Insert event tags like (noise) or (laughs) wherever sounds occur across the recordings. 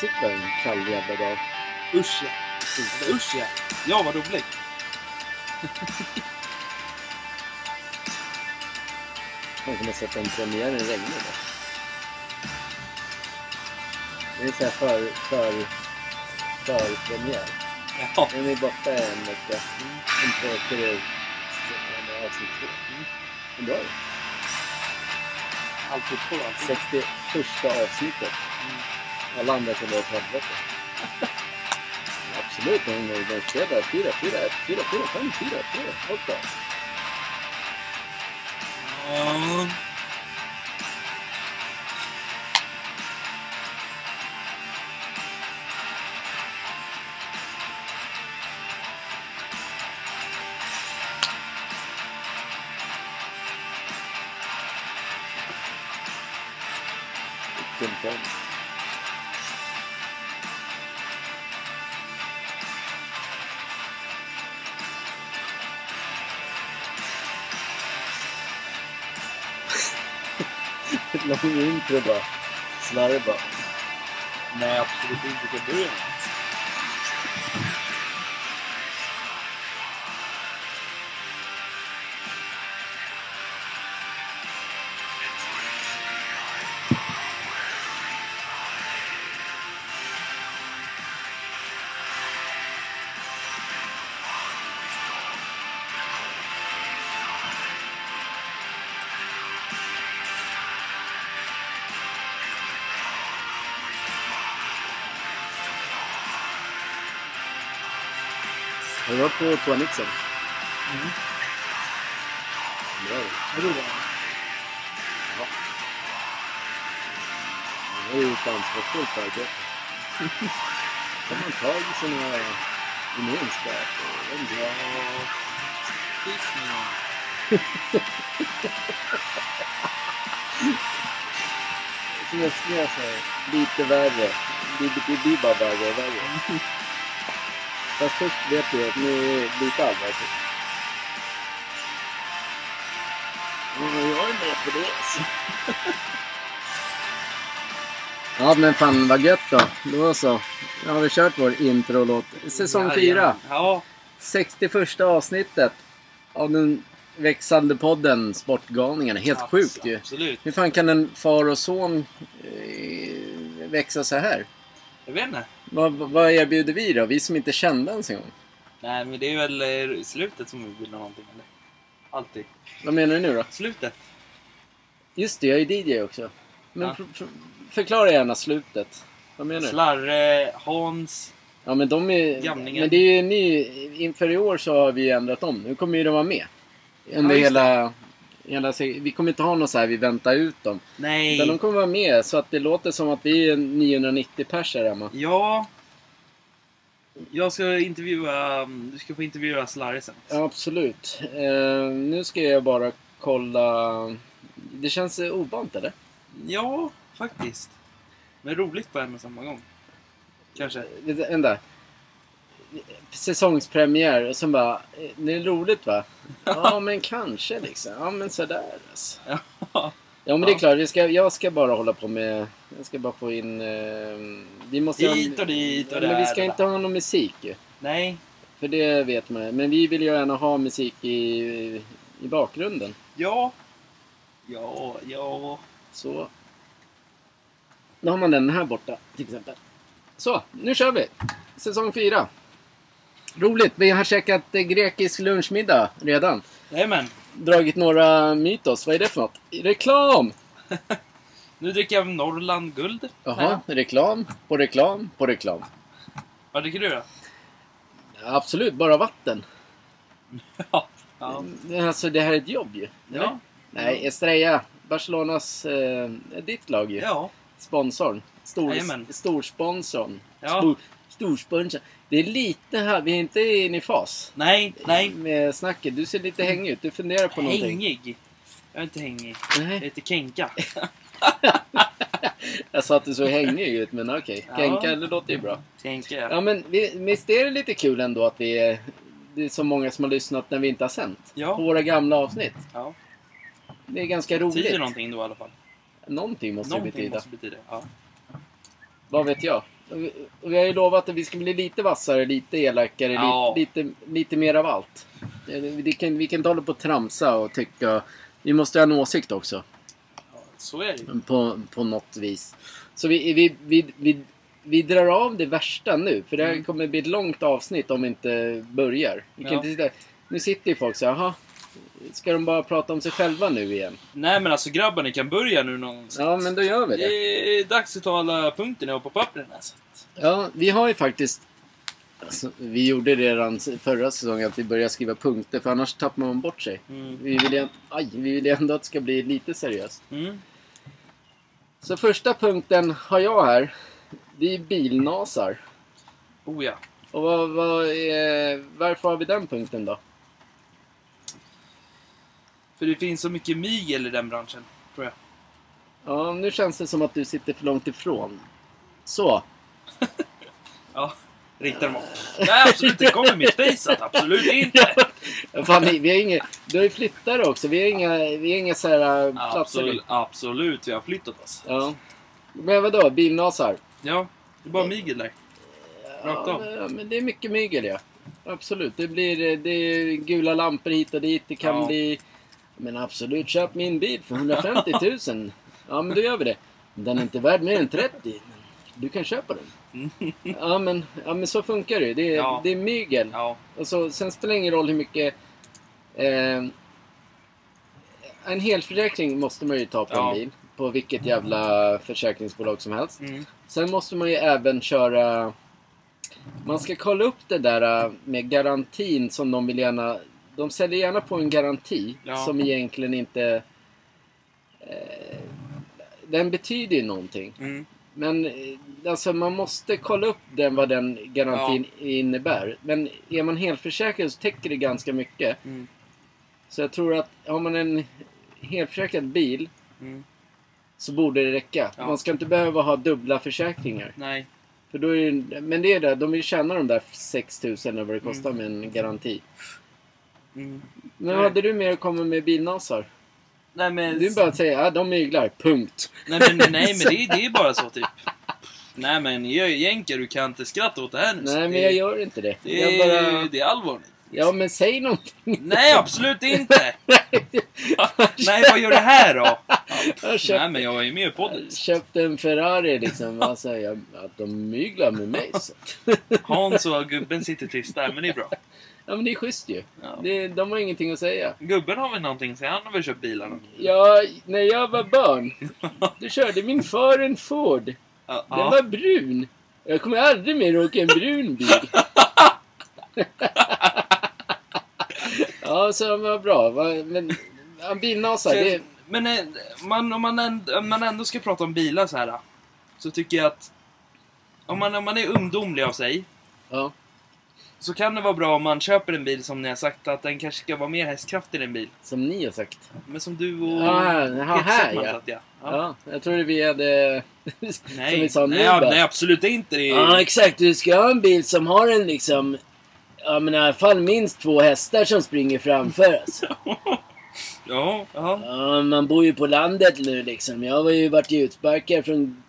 Sitter väl en kall jävla dag. Usch ja. Usch ja. Ja, vad roligt. Han kommer sätta en premiär i regnet då. Det är så här för, för, för premiär. Ja. Den är borta en vecka. En två, tre, avsnitt två. Mm. Bra. Allt fotboll alltså. 61 avsnittet. Alla andra kan vara åt helvete. Absolut, men de, de spelar 4, 4, 1, 4, 4, 5, 4, 3, 8. Ja. Intro bara. Slarva. Nej, absolut inte till början. På Toanixen? Mm. Bra. Vadå då? Det är ju ett ansvarsfullt arbete. Tar man tag i sina gemenskap och vem vet. Ja. (laughs) Skrev så här, lite värre. Lite blir bara värre och värre. (laughs) Fast först vet du att nu är lite allvarligt. Ja, jag är med på det alltså. Ja men fan vad gött då. Då så. Nu har vi kört vår introlåt. Säsong Jajamän. 4. Ja. 61 avsnittet av den växande podden Sportgalningarna. Helt abs- sjukt ju. Absolut. Hur fan kan en far och son eh, växa så här? Jag vet inte. Vad, vad erbjuder vi då? Vi som inte kände ens en gång. Nej, men det är väl eh, slutet som vi vill ha någonting, eller? Alltid. Vad menar du nu då? Slutet. Just det, jag är DJ också. Men Ja. för, för, förklara gärna slutet. Vad menar du? Slarre, Hans. Ja men de är... Gamlingen. Men det är ju ny... Inför i år så har vi ändrat om. Nu kommer ju de vara med. Under Ja, hela... hela vi kommer inte ha något så här vi väntar ut dem. Nej. Utan de kommer vara med så att det låter som att vi är 990 pers här hemma. Ja. Jag ska intervjua... Du ska få intervjua Slarre sen. Ja, absolut. Eh, nu ska jag bara kolla... Det känns eh, ovant eller? Ja, faktiskt. Men roligt på en och samma gång. Kanske. Vänta, Vänta. Säsongspremiär och sen bara... eh, Det är roligt va? Ja men kanske liksom. Ja men sådär alltså. Ja. Men det är klart, vi ska, jag ska bara hålla på med... Jag ska bara få in... Eh, vi måste Hit och dit och där Men vi ska inte ha någon musik ju. Nej. För det vet man. Men vi vill ju gärna ha musik i, i bakgrunden. Ja. Ja, ja. Så. Då har man den här borta till exempel. Så, nu kör vi! Säsong 4. Roligt, vi har käkat grekisk lunchmiddag redan. Jajamän. Dragit några mytos, vad är det för något? Reklam! (laughs) Nu dricker jag Norrland Guld. Jaha, reklam på reklam på reklam. Vad dricker du då? Absolut, bara vatten. (laughs) Ja. Ja. Alltså det här är ett jobb ju. eller? Ja. Nej, Estrella, Barcelonas, eh, ditt lag ju. Ja. Sponsorn. Stor, Jajamän. storsponsorn. Ja. Stor, storsponsor. Det är lite här, vi är inte inne i fas. Nej, nej. Med snacket. Du ser lite hängig ut. Du funderar på någonting. Hängig. Jag är inte hängig. Jag Nej. heter Kenka. (laughs) Jag sa att du såg hängig ut, men okej. Ja. Kenka, det låter ju bra. Kenka. Ja, men vi- visst är det lite kul ändå att vi är, det är så många som har lyssnat när vi inte har sänt? På Ja. våra gamla avsnitt. ja. Det är ganska Betyder roligt. någonting då i alla fall. Någonting måste det Någonting betyda. måste betyda. Ja. Vad vet jag? Vi- har ju lovat att vi ska bli lite vassare, lite elakare, Ja. lite, lite, lite mer av allt. Eh, Vi kan, vi kan inte hålla på och tramsa och tycka... Vi måste ha en åsikt också. Så är det. På, på något vis. Så vi, vi, vi, vi, vi drar av det värsta nu. För det här Mm. kommer bli ett långt avsnitt om vi inte börjar. Vi kan Ja. inte sitta, nu sitter ju folk så här. Ska de bara prata om sig själva nu igen? Nej men alltså grabbar, ni kan börja nu någonstans. Ja, men då gör vi Det det. är dags att ta alla punkterna på pappren här. Så. Ja, vi har ju faktiskt... Alltså, vi gjorde det redan förra säsongen att vi började skriva punkter för annars tappar man bort sig. Mm. Vi vill ju, aj, vi vill ju ändå att det ska bli lite seriöst. Mm. Så första punkten har jag här. Det är bilnasar. Oh ja. Och vad, vad är, varför har vi den punkten då? För det finns så mycket mygel i den branschen, tror jag. Ja, nu känns det som att du sitter för långt ifrån. Så. (laughs) Ja, riktar dem upp. Nej, absolut. Det kommer i mitt face absolut inte. (laughs) Fan, vi har inga, du har ju flyttat också. Vi har inga, vi har inga så här äh, platser. Absolut, absolut. Vi har flyttat oss. Ja. Men vadå? Bilnasar? Ja, det är bara mygel där. Rakt av. ja, men det är mycket mygel ja. Absolut. Det blir det är gula lampor hit och dit. Det kan Ja. bli... Men absolut, köp min bil för 150 000. Ja, men då gör vi det. Den är inte värd mer än 30. Men du kan köpa den. Ja, men, ja, men så funkar det. Det är, Ja. det är mygel. Ja. Och så, sen spelar det ingen roll hur mycket... Eh, en helförsäkring måste man ju ta på Ja. en bil. På vilket jävla försäkringsbolag som helst. Mm. Sen måste man ju även köra... Man ska kolla upp det där äh, med garantin som de vill gärna... De säljer gärna på en garanti Ja. som egentligen inte... Eh, den betyder ju någonting. Mm. Men eh, alltså man måste kolla upp den vad den garantin innebär. Men är man helförsäkrad så täcker det ganska mycket. Mm. Så jag tror att har man en helförsäkrad bil Mm. så borde det räcka. Ja. Man ska inte behöva ha dubbla försäkringar. Nej. För då är det, men det är det, de vill tjäna de där 6000 eller vad det kostar med en garanti. Mm. Nej. vad hade du mer att komma med bilnasar? Nej men... Du bara säga ja, de myglar, punkt. Nej men, nej, men det, är- (laughs) det är bara så typ. Nej men Jänker, du kan inte skratta åt det här nu. Nej, Det- men jag gör inte det. Det Jag bara... det är allvarligt. Ja, men säg någonting. Nej, absolut inte! (laughs) Nej, vad gör det här då? (laughs) Jag Nej, köpte, men jag är ju med i podden. köpte en Ferrari liksom. Säger jag? Att de myglar med mig. Så. Hans och gubben sitter tysta där, men det är bra. Ja, men det är schysst ju. Ja. Det, de har ingenting att säga. Gubben har väl någonting att säga, han har väl köpt bilarna? Ja, när jag var barn, då körde min far en Ford. Ja, Den ja. var brun. Jag kommer aldrig mer åka en brun bil. (laughs) ja, så den var bra. Men bilnasar, det... Men eh, man, om, man ändå, om man ändå ska prata om bilar så här. Så tycker jag att om man, om man är ungdomlig av sig Ja, så kan det vara bra om man köper en bil som ni har sagt att den kanske ska vara mer hästkraft i din bil. som ni har sagt. Men som du och Ja, här, Peter här, ja. sa att ja. Ja, jag trodde vi hade... (laughs) som Nej, vi sa nu nej, bara. nej, absolut inte. Det är, Ja, exakt. Du ska ha en bil som har en liksom... Ja, men i alla fall minst två hästar som springer framför. Alltså. (laughs) ja, ja. Ja, man bor ju på landet nu liksom. Jag har ju varit utsparkad från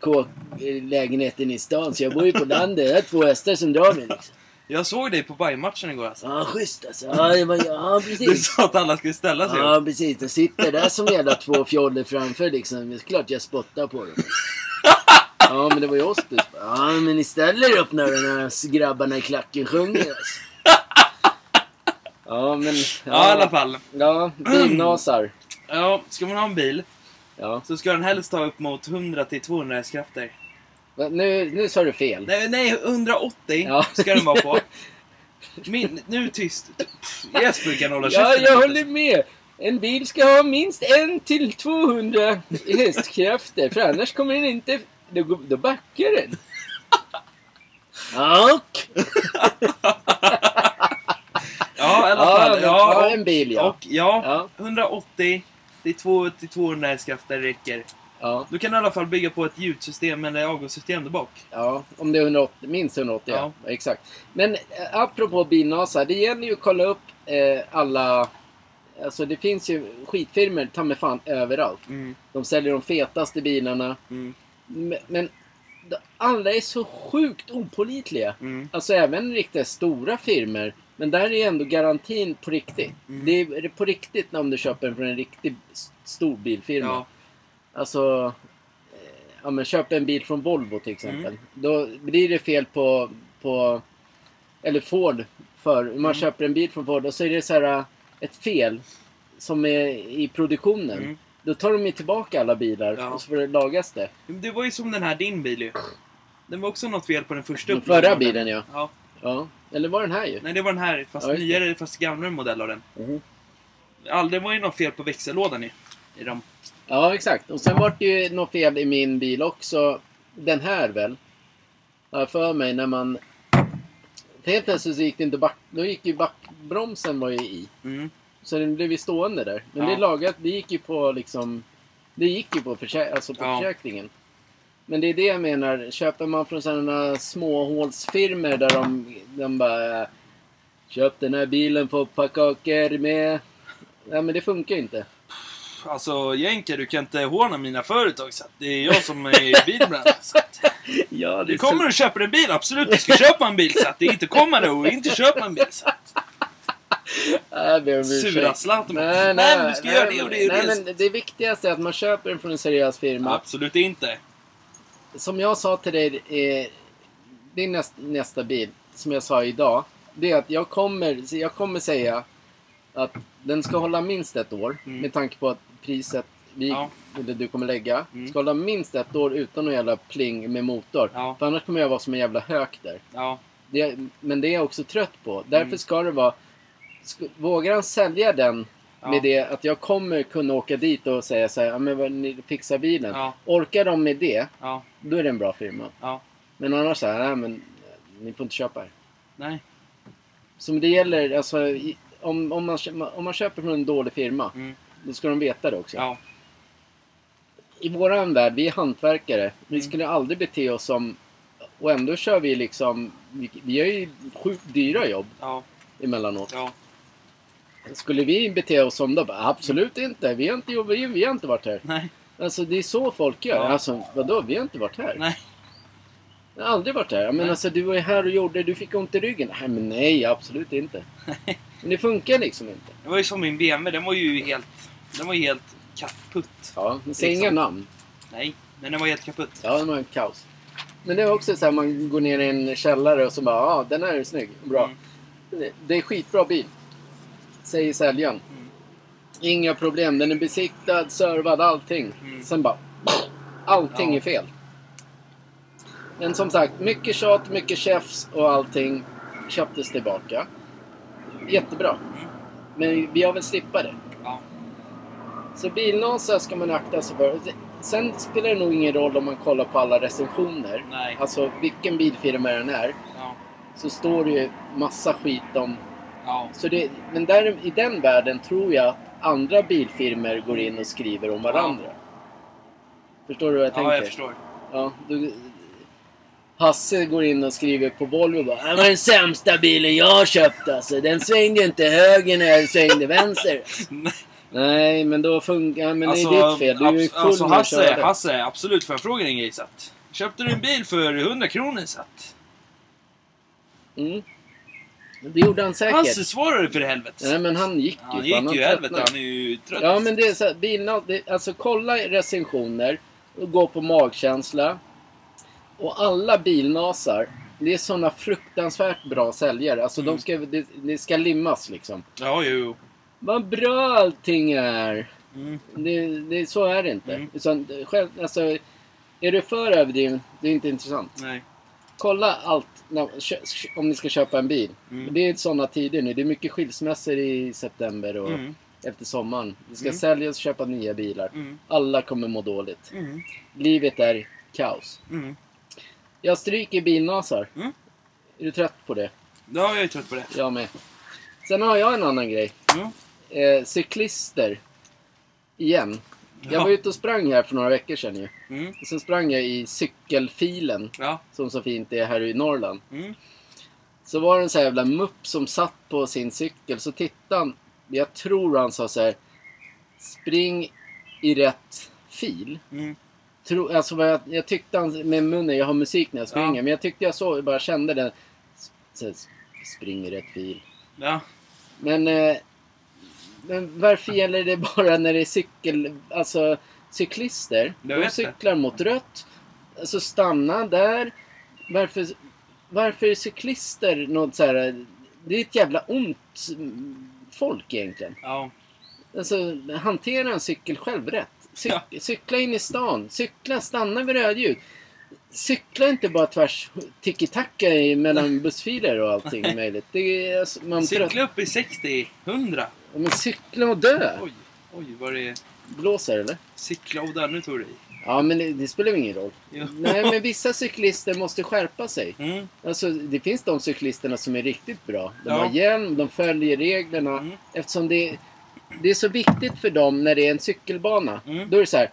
lägenheten i stan, så jag bor ju på landet. Jag har två hästar som drar mig liksom. Jag såg dig på Bayern-matchen igår alltså. Ja, schysst alltså. Ja, var, ja Du precis. sa att alla skulle ställa sig upp. Ja, precis. De sitter där som jävla två fjoller framför liksom. Det är klart jag spottar på dem. Ja, men det var ju oss du Ja, men ni ställer upp när de här grabbarna i klacken sjunger alltså. Ja, men... Ja, i alla fall. Ja, bilnasar. Ja, ska man ha en bil Ja. så ska den helst ta upp mot 100 till 200 hästkrafter. Nu, nu sa du fel. Nej, nej 180 Ja. ska den vara på. (laughs) Min, nu tyst. Jesper kan hålla Ja, käften. jag håller med. En bil ska ha minst en till 200 hästkrafter, för annars kommer den inte... Då, då backar den. Och... Ja, i alla Ja, fall. Ja, ja, en bil, ja. Och ja, Ja. 180 till 2 till 200 hästkrafter räcker. Ja, Du kan i alla fall bygga på ett ljudsystem eller avgassystem där bak. ja, om det är 180, minst 180, ja. Ja. Exakt. Men eh, apropå bilnasar, det gäller ju att kolla upp eh, alla... Alltså det finns ju skitfirmor, ta mig fan, överallt. Mm. De säljer de fetaste bilarna. Mm. Men, men alla är så sjukt opålitliga. Mm. Alltså även riktigt stora firmor. Men där är ändå garantin på riktigt. Mm. Det är på riktigt när du köper från en riktigt stor bilfirma. Ja. Alltså, eh, ja men köp en bil från Volvo till exempel. Mm. Då blir det fel på, på eller Ford. För man Mm. köper en bil från Ford och så är det så här eh, ett fel som är i produktionen. Mm. Då tar de ju tillbaka alla bilar Ja. och så får det lagas det. Det var ju som den här din bil ju. Det var också något fel på den första Den förra den. bilen ja. Ja. ja. Eller var den här ju? Nej, det var den här. Fast Ja, nyare, fast gamlare modell av den. Mhm. All, det var ju något fel på växellådan i, i dem. Ja, exakt. Och sen var det ju något fel i min bil också. Den här väl. Har för mig när man... Helt plötsligt så gick det inte back... Då gick ju backbromsen var ju i. Mm. Så den blev ju stående där. Men Ja. det lagat, det gick ju på liksom... Det gick ju på, försä... alltså på Ja. försäkringen. Men det är det jag menar. Köper man från sådana småhålsfirmor där de, de bara... Köp den här bilen för kakor med... Ja men det funkar inte. Alltså, Jänker, du kan inte håna mina företag så det är jag som är bilbranschen. Ja, Du kommer och köper en bil, absolut. Du ska köpa en bil. Så att det är inte komma då och inte köpa en bil. Så att, sura Zlatan. Nej, nej, Nej, men du ska nej, göra det och det och nej, det. men det viktigaste är att man köper den från en seriös firma. Absolut inte. Som jag sa till dig, eh, din näst, nästa bil, som jag sa idag. Det är att jag kommer, jag kommer säga att den ska hålla minst ett år. Mm. Med tanke på att priset vi, Ja. eller du kommer lägga Mm. ska hålla minst ett år utan någon jävla pling med motor. Ja. För annars kommer jag vara som en jävla hök där. Ja. Det, men det är jag också trött på. Därför Mm. ska det vara... Ska, vågar han sälja den Ja. med det att jag kommer kunna åka dit och säga så här, ja men ni fixar bilen. Ja. Orkar de med det, Ja. då är det en bra firma. Ja. Men annars så här, nej men eh, ni får inte köpa här. Nej. Som det gäller, alltså om, om, man, om man köper från en dålig firma, Mm. Då ska de veta det också. Ja. I våran värld, vi är hantverkare. Vi Mm. skulle aldrig bete oss som... Och ändå kör vi liksom... Vi, vi har ju sjukt dyra jobb Ja. emellanåt. Ja. Skulle vi bete oss som då? Bara, Absolut inte. Vi har inte, jobbat, vi, vi har inte varit här. Nej. Alltså det är så folk gör. Ja. Alltså vadå? Vi har inte varit här. Nej. Jag har aldrig varit här. Men Nej. alltså du var ju här och gjorde, du fick ont i ryggen. Nej men nej, absolut inte. (laughs) Men det funkar liksom inte. Det var ju som min BMW. Den var ju helt... Den var helt kaputt. Ja, men säg Liksom. inga namn. Nej. Men den var helt kaputt. Ja, det var kaos. Men det är också så här, man går ner i en källare och så bara, ja den här är snygg, bra. Mm. Det, det är skitbra bil. Säger säljaren. Mm. Inga problem, den är besiktad, servad, allting. Mm. Sen bara, allting Ja. är fel. Men som sagt, mycket tjat, mycket käfts och allting köptes tillbaka. Jättebra. Mm. Men vi har väl slippa det. Ja. Så bilnasar ska man akta sig för. Sen spelar det nog ingen roll om man kollar på alla recensioner. Nej. Alltså vilken bilfirma den är. Ja. Så står det ju massa skit om... Ja. Så det, men där, i den världen tror jag att andra bilfirmor går in och skriver om varandra. Förstår du vad jag tänker? Ja, jag förstår. Ja, du, Hasse går in och skriver på Volvo bara Det var den sämsta bilen jag köpt alltså. Den svängde inte höger när jag svängde vänster. (laughs) Nej, men då funkar... Men det är ditt fel. Du är ju full alltså Hasse. Hasse, absolut får jag fråga dig en grej så att, Köpte du en bil för 100 kronor så att, Mm. Det gjorde han säkert. Hasse svarade för helvete. Nej, men han gick ju. han gick han ju helvete, han är ju trött. Ja, men det är så här, bilarna, det, alltså kolla recensioner och gå på magkänsla. Och alla bilnasar, det är såna fruktansvärt bra säljare. Alltså Mm. de ska, det, det ska limmas liksom. Ja, jo. Vad bra allting är! Mm. Det, det, så är det inte. Mm. Utan, själv, alltså, är du för överdriven, det är inte intressant. Nej. Kolla allt när, om ni ska köpa en bil. Mm. Det är sådana tider nu. Det är mycket skilsmässor i september och Mm. efter sommaren. Det ska Mm. säljas och köpa nya bilar. Mm. Alla kommer må dåligt. Mm. Livet är kaos. Mm. Jag stryker bilnasar. Är du trött på det? Ja, jag är trött på det. Jag med. Sen har jag en annan grej. Eh, cyklister. Igen. Jag Ja. var ute och sprang här för några veckor sedan ju. Mm. Och sen sprang jag i cykelfilen. Ja. Som så fint är här i Norrland. Mm. Så var det en sån här jävla mupp som satt på sin cykel. Så tittade han. Jag tror han sa så här. Spring i rätt fil. Mm. tro, alltså jag, jag tyckte han, med munnen, jag har musik när jag springer, Ja. men jag tyckte jag såg, bara kände den. Så, här, spring i rätt fil. Ja. Men, eh, men varför gäller det bara när det är cykel, alltså cyklister? De cyklar mot rött. Alltså stanna där. Varför, varför är cyklister något så här, det är ett jävla ont folk egentligen. Ja. Alltså hantera en cykel själv rätt. Cyk, Cykla in i stan. Cykla, stanna vid rödljus. Cykla inte bara tvärs tiki-taka mellan bussfiler och allting möjligt. Det är, alltså, man Cykla upp i 60, 100. Men cykla och dö. Oj, oj vad det är. Blåser eller? Cykla och där, nu tog du i. Ja, men det, det spelar ju ingen roll. Ja. Nej, men (laughs) vissa cyklister måste skärpa sig. Mm. Alltså, det finns de cyklisterna som är riktigt bra. De Ja. har hjälm, de följer reglerna. Mm. Eftersom det, det är så viktigt för dem när det är en cykelbana. Mm. Då är det så här.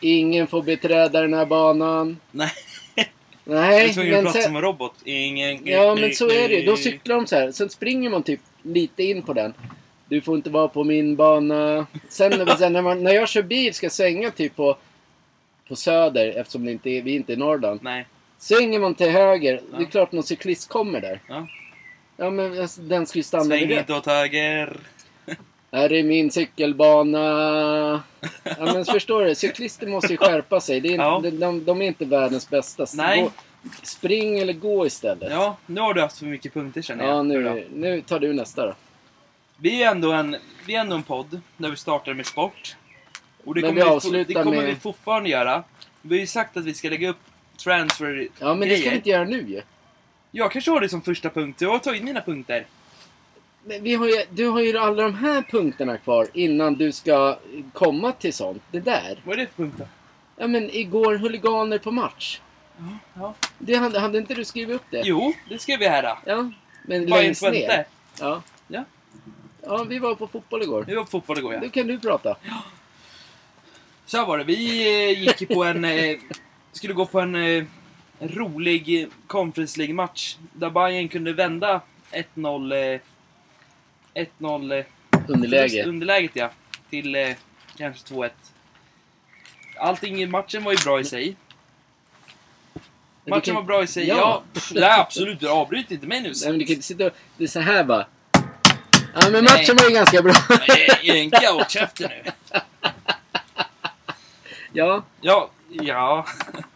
Ingen får beträda den här banan. Nej, (laughs) Nej, att men sen, som en robot. Ingen... Ja, men så är det. Då cyklar de så här. Sen springer man typ lite in på den. Du får inte vara på min bana. Sen, sen när, man, när jag kör bil ska svänga typ på, på söder eftersom det inte är, vi är inte i Norrland. Nej. Svänger man till höger, det är Ja. klart någon cyklist kommer där. Ja. Ja men alltså, den ska ju stanna Sväng inte åt höger. Här är min cykelbana. Ja men förstår du, cyklister måste ju skärpa sig. Det är, Ja. de, de, de är inte världens bästa. Nej. Gå, spring eller gå istället. Ja, nu har du haft för mycket punkter känner jag. Ja, nu, nu tar du nästa då. Vi är ändå en, vi är ändå en podd där vi startar med sport. Och det Men kommer, vi vi, avslutar det kommer med- vi fortfarande göra. Vi har ju sagt att vi ska lägga upp transfer Ja men det ska grejer. vi inte göra nu ju. Jag kanske har det som första punkt. Jag har tagit mina punkter. Men vi har ju, du har ju alla de här punkterna kvar innan du ska komma till sånt. Det där. Vad är det för punkter? Ja men igår huliganer på match. Ja, ja. Det hade, hade inte du skrivit upp det? Jo, det skrev vi här då. Ja. Men Bayern längst ner. Ja. Ja. Ja, vi var på fotboll igår. Vi var på fotboll igår ja. Nu kan du prata. Så här var det. Vi eh, gick på en... Eh, skulle gå på en eh, rolig Conference League-match. Där Bayern kunde vända 1-0... Eh, 1-0... Eh, Underläge. Underläget ja. Till kanske 2-1. Allting i matchen var ju bra i sig. Matchen var bra i sig. Ja. Ja, pff, nej, absolut. Avbryt inte mig nu. Nej men du kan inte sitta och... Det är så här bara. Ja men matchen var ju ganska bra. Jänka åt käften nu. ja. Ja, ja.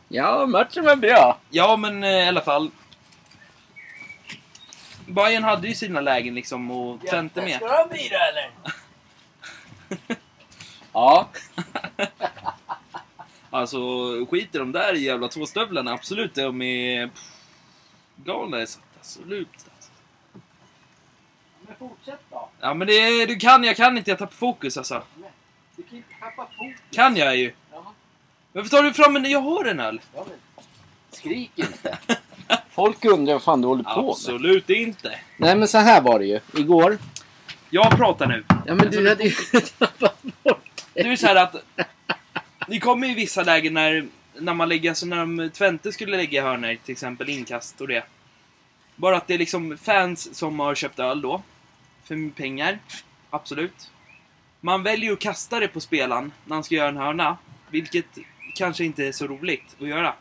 Ja, matchen var bra. Ja, men eh, i alla fall. Bayern hade ju sina lägen liksom och Twente med. du ha bira eller? (laughs) ja. Alltså, skit i de där jävla två stövlarna. Absolut, de är pff, galna. så att Absolut. Men fortsätt då. Ja, men det, du kan, jag kan inte. Jag tappar fokus alltså. Du kan inte tappa fokus. Kan jag ju. Ja. Varför tar du fram en? Jag har en öl. Ja, men. Skrik inte. (laughs) Folk undrar vad fan du håller på med. Absolut inte. Nej men så här var det ju. Igår. Jag pratar nu. Ja men du hade ju (laughs) tappat bort Det är ju så här att... Det kommer ju vissa lägen när, när man lägger, alltså när de, Twente skulle lägga hörnor, till exempel inkast och det. Bara att det är liksom fans som har köpt öl då. För pengar. Absolut. Man väljer att kasta det på spelaren när han ska göra en hörna. Vilket kanske inte är så roligt att göra.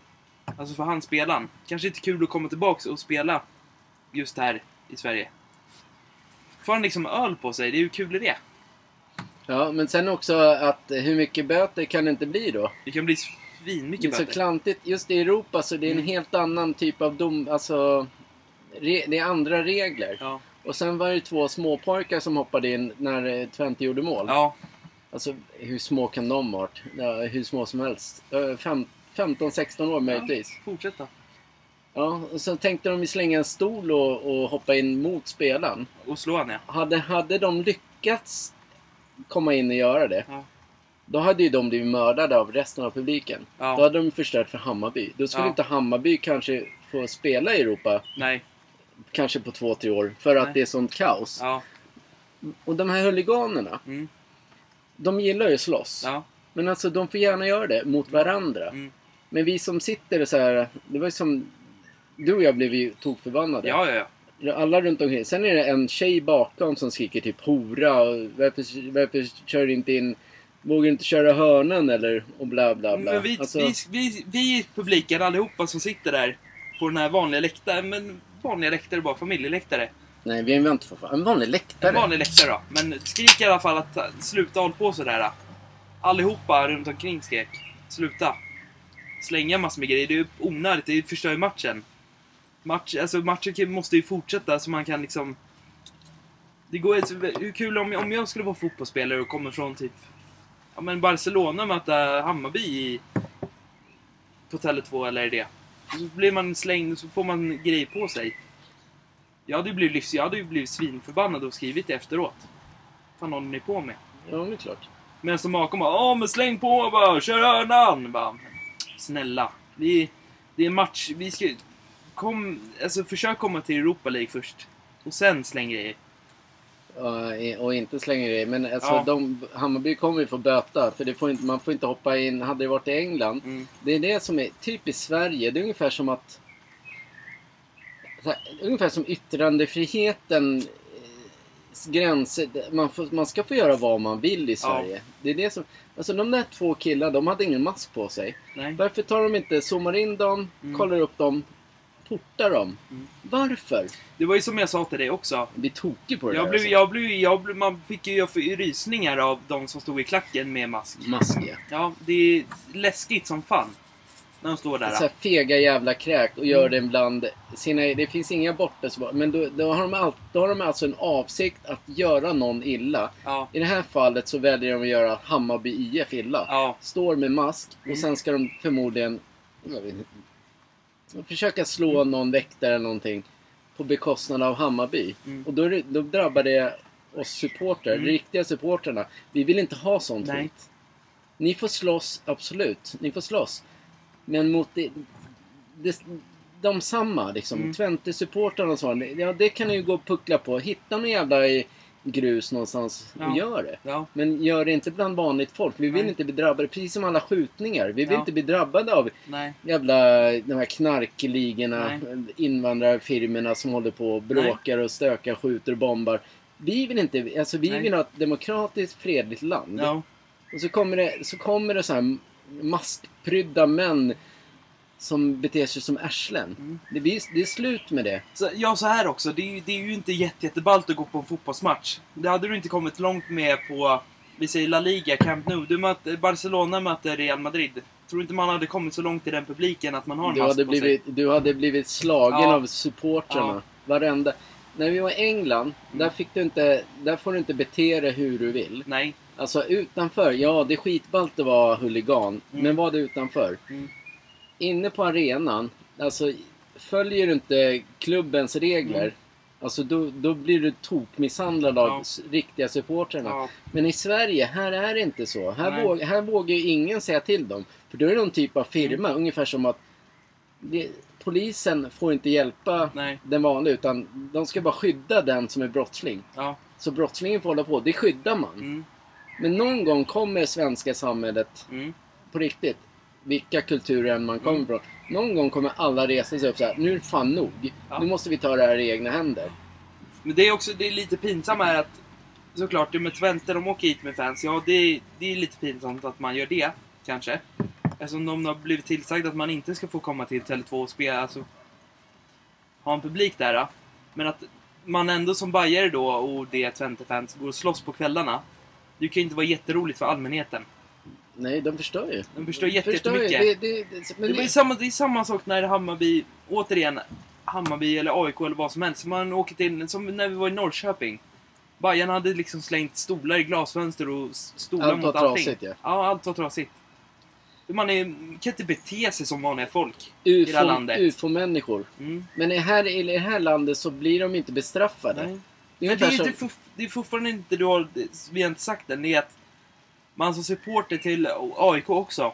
Alltså för han spelaren. Kanske inte kul att komma tillbaks och spela just här i Sverige. Får han liksom öl på sig, det är ju kul i det. Ja men sen också att hur mycket böter kan det inte bli då? Det kan bli Det är svinmycket så böter. klantigt. Just i Europa så det är en Mm. helt annan typ av dom. Alltså. Re, det är andra regler. Ja. Och sen var det två småpojkar som hoppade in när eh, Twente gjorde mål. Ja, Alltså hur små kan de varit? Ja, hur små som helst. Eh, fem- 15-16 år möjligtvis. fortsätt då. Ja, och så tänkte de slänga en stol och, och hoppa in mot spelaren. Och slå han ja. Hade, hade de lyckats komma in och göra det. Ja. Då hade ju de blivit mördade av resten av publiken. Då Ja, hade de förstört för Hammarby. Då skulle Ja. inte Hammarby kanske få spela i Europa. nej. Kanske på två, tre år. För att Nej. det är sånt kaos. Ja, Och de här huliganerna. mm, De gillar ju att slåss. ja, Men alltså de får gärna göra det mot varandra. mm. Men vi som sitter så här. Det var ju som... Du och jag blev ju tokförbannade. ja, ja, ja. Alla runt omkring. Sen är det en tjej bakom som skriker typ hora och varför, varför kör du inte in Vågar inte köra hörnan eller och bla bla bla. Men vi, Alltså, vi, vi, vi publiken allihopa som sitter där på den här vanliga läktaren, men vanliga läktare bara, familjeläktare. Nej, vi är inte för. En vanlig läktare. En vanlig läktare då. Men skrik i alla fall att sluta håll på sådär. Allihopa runt omkring skrek. Sluta. Slänga massor med grejer. Det är ju onödigt. Det förstör ju matchen. Match, alltså matchen måste ju fortsätta så man kan liksom... Det går. Hur kul om, om jag skulle vara fotbollsspelare och kommer från typ... Ja men Barcelona möta Hammarby i... På Tele2 eller det. Så blir man slängd så får man grejer på sig. Jag hade ju blivit, livs- jag hade ju blivit svinförbannad och skrivit det efteråt. Fan håller ni på med? Ja, det är klart. Medan som bakom bara Åh men släng på bara, kör hörnan! Bara, Snälla. Vi, det är match, vi ska... Kom, alltså försök komma till Europa League först. Och sen släng grejer. Ja, och inte slänger det. Men alltså, Ja. de, Hammarby kommer ju få böta. För det får inte, man får inte hoppa in. Hade det varit i England. Mm. Det är det som är typiskt Sverige. Det är ungefär som att... Här, ungefär som yttrandefriheten gränser. Man, får, man ska få göra vad man vill i Sverige. Det är det som... Alltså de där två killarna, de hade ingen mask på sig. Nej. Varför tar de inte, zoomar in dem, Mm. kollar upp dem, portar dem? Mm. Varför? Det var ju som jag sa till dig också. Jag blir tokig på det Jag där. blev, alltså. jag blev, jag blev, man fick ju rysningar av de som stod i klacken med mask. Maskiga. Ja, det är läskigt som fan. När de står där. Så här fega jävla kräk och gör Mm. det bland sina... Det finns inga borta så- Men då, då, har de all, då har de alltså en avsikt att göra någon illa. Ja, I det här fallet så väljer de att göra Hammarby IF illa. ja, Står med mask och Mm. sen ska de förmodligen... Försöka slå någon väktare eller någonting. På bekostnad av Hammarby. Mm. Och då, då drabbar det oss supportrar, Mm. de riktiga supportrarna. Vi vill inte ha sånt Nej. skit. Ni får slåss, absolut. Ni får slåss. Men mot det, det, de samma, liksom. Mm. Twente-supportrarna och så. Ja, det kan ni ju gå och puckla på. Hitta någon jävla i grus någonstans och Ja. gör det. ja. Men gör det inte bland vanligt folk. Vi vill Nej. inte bli drabbade, precis som alla skjutningar. Vi vill Ja. inte bli drabbade av Nej. jävla de här knarkligorna, Nej. invandrarfirmorna som håller på och bråkar och stökar, skjuter och bombar. Vi vill inte, alltså vi Nej. vill ha ett demokratiskt, fredligt land. Och så kommer det, så kommer det så här maskprydda män som beter sig som arslen. Mm. Det, blir, det är slut med det. Så, ja, så här också. Det är, det är ju inte jätte, jätteballt att gå på en fotbollsmatch. Det hade du inte kommit långt med på, vi säger La Liga, Camp Nou. Du möter, Barcelona möter Real Madrid. Tror inte man hade kommit så långt i den publiken att man har en Du mask hade, på sig? blivit, du hade blivit slagen Ja. av supportrarna. Ja. Varenda. När vi var i England, där, fick du inte, där får du inte bete dig hur du vill. Nej. Alltså utanför, ja det är skitballt att vara huligan. Mm. Men var det utanför? Mm. Inne på arenan, alltså följer du inte klubbens regler. Mm. Alltså då, då blir du tokmisshandlad av Ja. riktiga supportrarna. Ja. Men i Sverige, här är det inte så. Här, våg, här vågar ju ingen säga till dem. För då är det någon typ av firma, Mm. ungefär som att det, polisen får inte hjälpa Nej. den vanliga utan de ska bara skydda den som är brottsling. Ja. Så brottslingen får hålla på, det skyddar man. Mm. Men någon gång kommer det svenska samhället, Mm. på riktigt, vilka kulturer än man kommer Mm. ifrån. Någon gång kommer alla resa sig upp så här. nu är det fan nog. Ja. Nu måste vi ta det här i egna händer. Men det är också det är lite pinsamt här att såklart, det med Twente, de åker hit med fans. Ja, det är, det är lite pinsamt att man gör det, kanske. Eftersom de har blivit tillsagda att man inte ska få komma till Tele2 och spela, alltså ha en publik där. då. Men att man ändå som bajare då och det är Twente-fans går och slåss på kvällarna. Det kan ju inte vara jätteroligt för allmänheten. Nej, de förstör ju. De förstör jättemycket. Det, det, det, men Det var ju samma, det är samma sak när Hammarby, återigen, Hammarby eller AIK eller vad som helst. Man åker till, som när vi var i Norrköping. Bajarna hade liksom slängt stolar i glasfönster och stolar Allt var mot allting. trasigt, ja. Ja, allt var trasigt. Man är, kan inte bete sig som vanliga folk i det här UFO, landet. UFO-människor. Mm. Men i, här, i det här landet så blir de inte bestraffade. Nej. Det är Men det är, som... inte, det är fortfarande inte, du har, vi har inte sagt det, det är att man som supporter till AIK också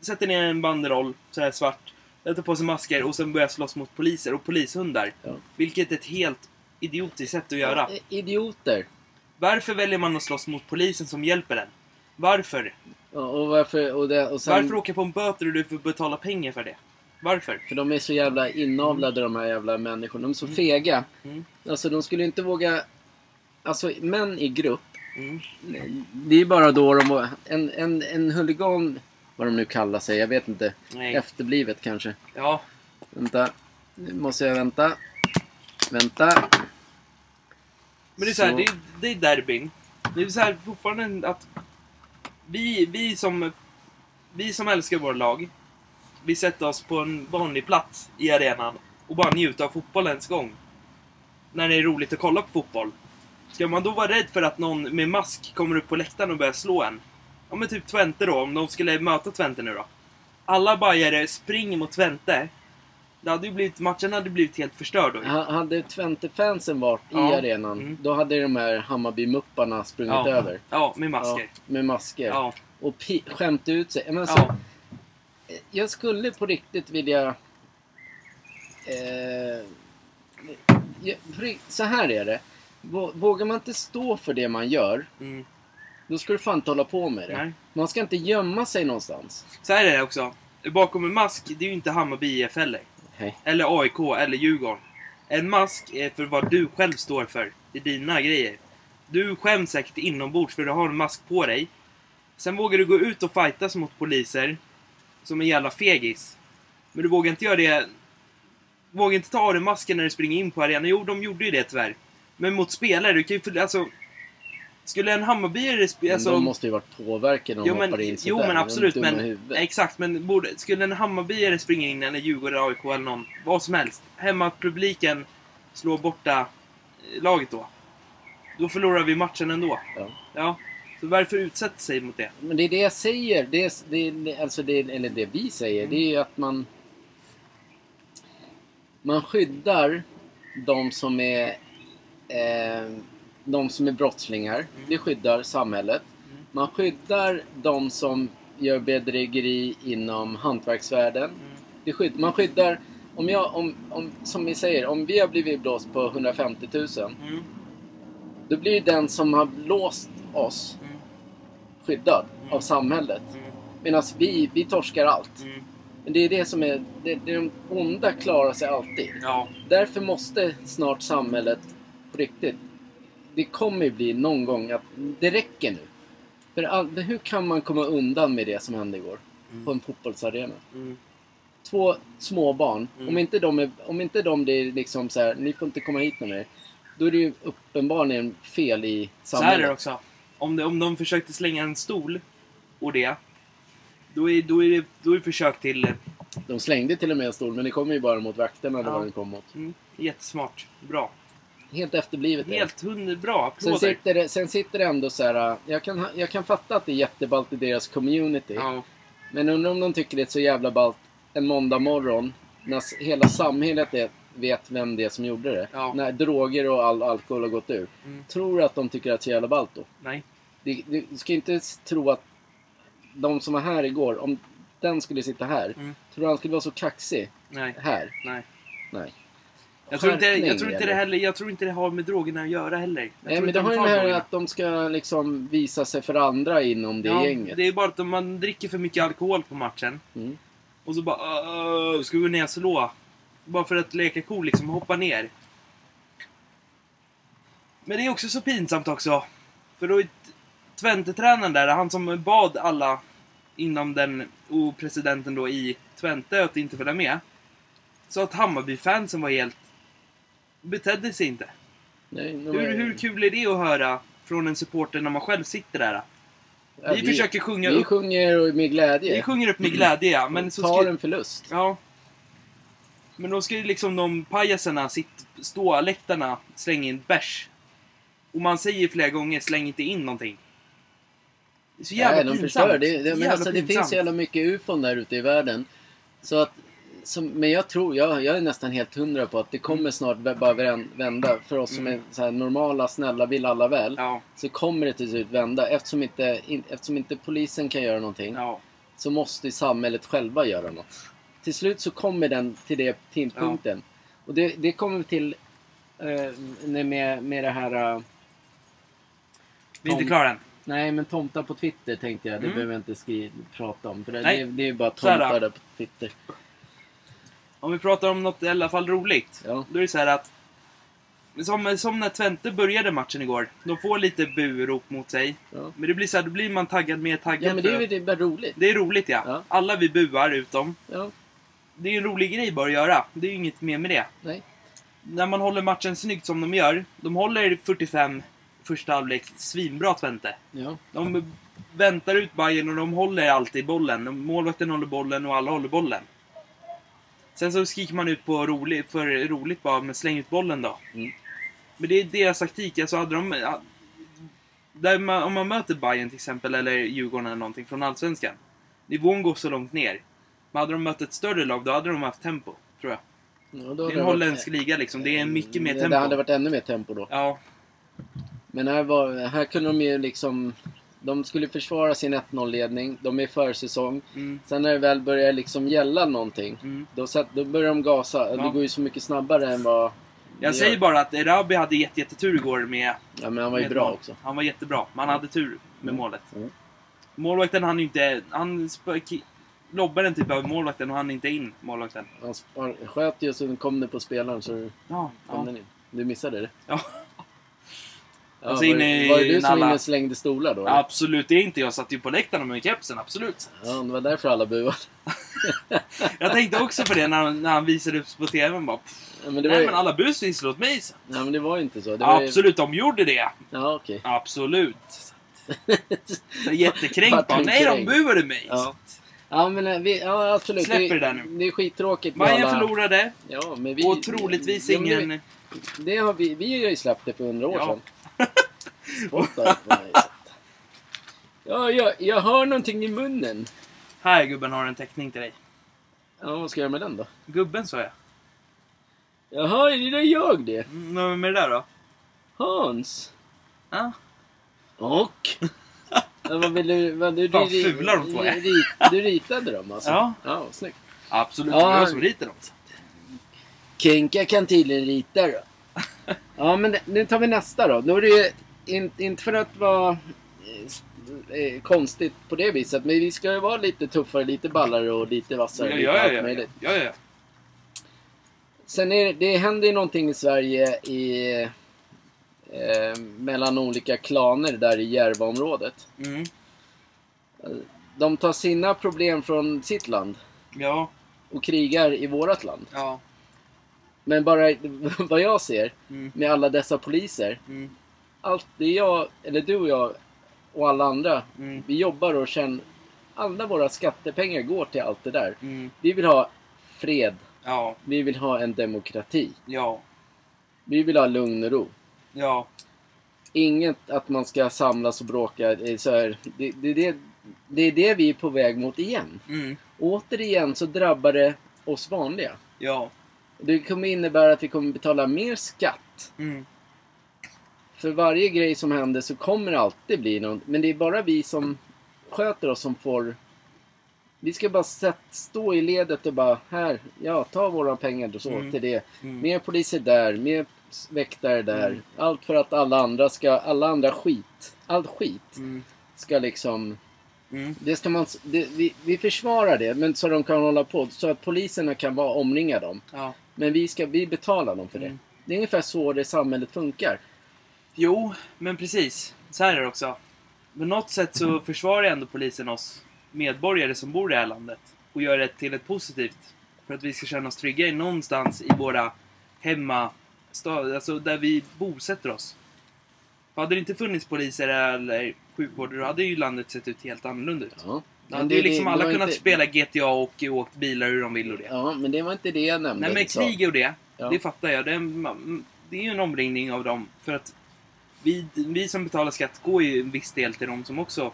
sätter ner en banderoll, så här svart, sätter på sig masker och sen börjar slåss mot poliser och polishundar. Ja. Vilket är ett helt idiotiskt sätt att göra. Ja, Idioter. Varför väljer man att slåss mot polisen som hjälper en? Varför? Ja, och varför... Och det, och sen, Varför åka på en böter och du får betala pengar för det? Varför? För de är så jävla inavlade de här jävla människorna. De är så fega. Mm. Alltså de skulle inte våga... Alltså män i grupp Mm. Det är bara då de... En, en, en huligan, vad de nu kallar sig, jag vet inte. Nej. Efterblivet kanske. Ja. Vänta. Nu måste jag vänta. Vänta. Men det är så här, Så. det, är, det är derbyn. Det är så här fortfarande att vi, vi som vi som älskar vår lag, vi sätter oss på en vanlig plats i arenan och bara njuter av fotbollens gång. När det är roligt att kolla på fotboll. Ska man då vara rädd för att någon med mask kommer upp på läktaren och börjar slå en? Ja men typ Twente då, om de skulle möta Twente nu då. Alla bajare springer mot Twente. Det hade ju blivit, matchen hade blivit helt förstörd då. Ha- Hade Twente-fansen varit Ja. i arenan, Mm. då hade de här Hammarby-mupparna sprungit Ja. över. Ja, med masker. Ja, med masker. Ja. Och pi- skämt ut sig. Men alltså, Ja. Jag skulle på riktigt vilja... Eh, så här är det. Vå- Vågar man inte stå för det man gör, Mm. då ska du fan inte hålla på med det. Nej. Man ska inte gömma sig någonstans. Så här är det också. Bakom en mask, det är ju inte Hammarby IF heller. Nej. Eller AIK, eller Djurgården. En mask är för vad du själv står för. Det är dina grejer. Du skäms säkert inombords för du har en mask på dig. Sen vågar du gå ut och fightas mot poliser. Som en jävla fegis. Men du vågar inte göra det... Vågar inte ta av dig masken när du springer in på arenan. Jo, de gjorde ju det tyvärr. Men mot spelare, du kan ju... för- Alltså... Skulle en Hammarbyare... sp- Men Alltså, de måste ju varit påverkade när de hoppade in jo, men absolut. Men, exakt, men borde, skulle en Hammarbyare springa in, eller Djurgården, AIK eller någon, vad som helst. Hemmapubliken slår borta eh, laget då. Då förlorar vi matchen ändå. Ja. Ja. Så varför utsätta sig mot det? Men det är det jag säger. Det är, det alltså det, eller det vi säger. Det är ju att man... Man skyddar de som är... Eh, de som är brottslingar. Det skyddar samhället. Mm. Man skyddar de som gör bedrägeri inom hantverksvärlden. Det skydd, man skyddar... Om jag, om, om, som vi säger, om vi har blivit blåst på 150 000. Mm. Då blir den som har blåst oss Mm. skyddad Mm. av samhället. Mm. Medan vi, vi torskar allt. Mm. Men det är det som är... Det, det är de onda klarar sig alltid. Ja. Därför måste snart samhället på riktigt... Det kommer ju bli någon gång att det räcker nu. För all, hur kan man komma undan med det som hände igår? Mm. På en fotbollsarena. Mm. Två små barn. Mm. Om inte de är, om inte de blir liksom så här, ni får inte komma hit med mig. Då är det ju uppenbarligen fel i Så här är samhället. det också. Om, det, om de försökte slänga en stol och det. Då är, då är det då är det försök till... eh, De slängde till och med en stol, men det kom ju bara mot vakterna Ja. vad den kom mot. Mm, jättesmart. Bra. Helt efterblivet. Helt bra. Sen Applåder. sitter, det, sen sitter det ändå så här. Jag kan, jag kan fatta att det är jätteballt i deras community. Ja. Men undrar om de tycker det är så jävla ballt en måndag morgon när hela samhället är, vet vem det är som gjorde det. Ja. När droger och all alkohol har gått ur. Mm. Tror du att de tycker att det är så jävla ballt då? Nej. Du, du ska inte tro att de som var här igår, om den skulle sitta här. Mm. Tror du han skulle vara så kaxig Nej. här? Nej. Nej. Jag tror, inte, jag, tror inte det eller? heller, jag tror inte det har med drogerna att göra heller. Nej men det de har ju drogerna. att de ska liksom visa sig för andra inom det ja, gänget. Det är bara att om man dricker för mycket alkohol på matchen. Mm. Och så bara "Åh, ska vi gå ner och slå. Bara för att leka cool liksom, hoppa ner. Men det är också så pinsamt också. För då är Twente-tränaren där, han som bad alla inom den, och presidenten då i Twente att inte följa med. Så att Hammarby-fansen var helt... Betedde sig inte. Nej, de Hur, hur kul är det att höra från en supporter när man själv sitter där? Ja, vi, försöker sjunga Vi upp... sjunger med glädje. Vi sjunger upp med glädje, ja. Men så tar ska, en förlust. Ja. Men då ska ju liksom de pajasarna, sitt, ståläktarna, slänga in bärs. Och man säger flera gånger, släng inte in någonting. Det är så jävla Nej, de pinsamt. förstör. Det, det, men alltså, det pinsamt. finns så jävla mycket ufon där ute i världen. Så att, som, men jag tror, jag, jag är nästan helt hundra på att det kommer snart vä- bara vän- vända. För oss som är Mm. så här normala, snälla, vill alla väl. Ja, Så kommer det till slut vända. Eftersom inte, in, eftersom inte polisen kan göra någonting. ja. Så måste samhället själva göra något. Till slut så kommer den till det tidpunkten. Och det, det kommer till eh, med, med det här... eh, Vi är inte klara än. Nej, men tomtar på Twitter tänkte jag. Det Mm. behöver jag inte skri- prata om. För det, det, det är bara Så tomtar där på Twitter. Om vi pratar om något i alla fall roligt. Ja. Då är det så här att som, som när Twente började matchen igår. De får lite burop mot sig. Ja. Men det blir så här, då blir man taggad, mer taggad. Ja, men det är ju bara roligt. det är roligt ja. Ja. Alla vi buar utom. Ja, Det är ju en rolig grej bara att göra. Det är ju inget mer med det. nej. När man håller matchen snyggt som de gör. De håller 45 första halvlek svinbra Twente. Ja. De väntar ut Bayern och de håller alltid bollen. Målvakten håller bollen och alla håller bollen. Sen så skriker man ut på roligt, för roligt bara, men släng ut bollen då. Mm. Men det är deras taktik. Alltså hade de... man, om man möter Bayern till exempel, eller Djurgården eller någonting från Allsvenskan. Nivån går så långt ner. Men hade de mött ett större lag, då hade de haft tempo. Tror jag. Ja, Det är en varit- holländsk liga liksom. Det är mycket mer tempo. Det hade varit ännu mer tempo då. Ja, Men här, var, här kunde de ju liksom... De skulle försvara sin 1-0-ledning. De är i försäsong. mm, Sen när det väl börjar liksom gälla någonting. mm. Då, sätt, då börjar de gasa. Ja. Det går ju så mycket snabbare än vad... Jag säger gör. bara att Erabi hade jätte, jättetur igår med... Ja, men han var ju bra mål. också. Han var jättebra. Men han hade tur med Mm. målet. Mm. Målvakten hann inte... Han lobbade en typ över målvakten och han inte in målvakten. Han sköt ju så kom det på spelaren så Ja, kom ja. den in. Du missade det? Ja. Ja, Alltså var, inne i var det du som Nalla. inne slängde stolar då? eller? Absolut, det är inte jag. satt ju på läktaren med kepsen, absolut. Ja, det var därför alla buade. (laughs) Jag tänkte också på det när, han- när han visade upp på TVn bara. Ja, men det var Nej ju... men alla busvisslar åt mig sen. Ja, men det var ju inte så. Var ju... Absolut, de gjorde det. Ja, okej. Absolut. (laughs) Jag är jättekränkt bara. Nej, de buade mig. Ja. Ja, men eh, vi, ja, absolut. Släpper det där nu. Det är skittråkigt Bayern alla... förlorade. Ja, men vi... Och troligtvis ja, ingen... Det, det har vi, vi har ju släppt det för hundra år Ja. sedan. Spottar (laughs) på mig. Ja, jag, jag hör någonting i munnen. Här gubben har en teckning till dig. Ja, vad ska jag göra med den då? Gubben sa jag. Jaha, är det jag det? Mm, Vem är det där då? Hans? Ja. Och? Ja, vad vill du... Vad, du, Fan, du, fula de två är. du, rit, du ritade dem alltså? Ja. Ja, snyggt. Absolut, Ja. det var jag som ritade dem. Kinka kan tydligen rita då. (laughs) Ja, men det- nu tar vi nästa då. Då är det ju in, inte för att vara eh, eh, konstigt på det viset, men vi ska ju vara lite tuffare, lite ballare och lite vassare. Ja, lite ja, allt ja, ja. möjligt. ja, ja. Sen är det, det händer ju någonting i Sverige i, eh, mellan olika klaner där i Järvaområdet. Mm. De tar sina problem från sitt land Ja, och krigar i vårat land. ja. Men bara (laughs) vad jag ser Mm. med alla dessa poliser. Mm. Allt det jag, eller du och jag och alla andra, Mm. vi jobbar och känner alla våra skattepengar går till allt det där. Mm. Vi vill ha fred. Ja, Vi vill ha en demokrati. ja, Vi vill ha lugn och ro. ja. Inget att man ska samlas och bråka. Så här, det, det, det, det är det vi är på väg mot igen. Mm. Återigen så drabbar det oss vanliga. Ja. Det kommer innebära att vi kommer betala mer skatt. Mm. För varje grej som händer så kommer det alltid bli något. Men det är bara vi som sköter oss som får... Vi ska bara sätt, stå i ledet och bara här, ja ta våra pengar och så Mm. till det. Mm. Mer poliser där, mer väktare där. Mm. Allt för att alla andra ska, alla andra skit, all skit Mm. ska liksom... Mm. Det ska man, det, vi, vi försvarar det, men så de kan hålla på. Så att poliserna kan vara omringa dem. Ja. Men vi ska, vi betalar dem för det. Mm. Det är ungefär så det samhället funkar. Jo, men precis. Så här är det också. På något sätt så försvarar ändå polisen oss medborgare som bor i det här landet. Och gör det till ett positivt. För att vi ska känna oss trygga i någonstans i våra hemma... Alltså där vi bosätter oss. För hade det inte funnits poliser eller sjukvård, då hade ju landet sett ut helt annorlunda ut. Ja. Då hade ju liksom det alla kunnat inte- spela GTA och åkt bilar hur de vill och det. Ja, men det var inte det jag nämnde. Nej men så. krig och det, Ja. det fattar jag. Det är, en- det är ju en omringning av dem. För att vi, vi som betalar skatt går ju en viss del till dem som också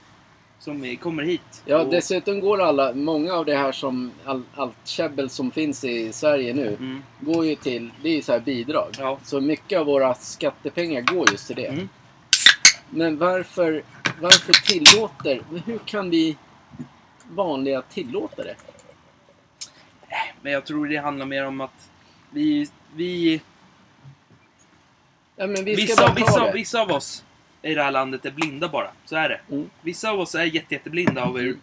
som kommer hit. Ja, Och- dessutom går alla, många av det här som, all, allt käbbel som finns i Sverige nu, Mm. går ju till, det är ju så här bidrag. Ja. Så mycket av våra skattepengar går just till det. Mm. Men varför, varför tillåter, hur kan vi vanliga tillåta det? Men jag tror det handlar mer om att vi... vi Ja, men vi vissa, vissa, det. vissa av oss i det här landet är blinda bara. Så är det. Mm. Vissa av oss är jätte, jätteblinda av hur,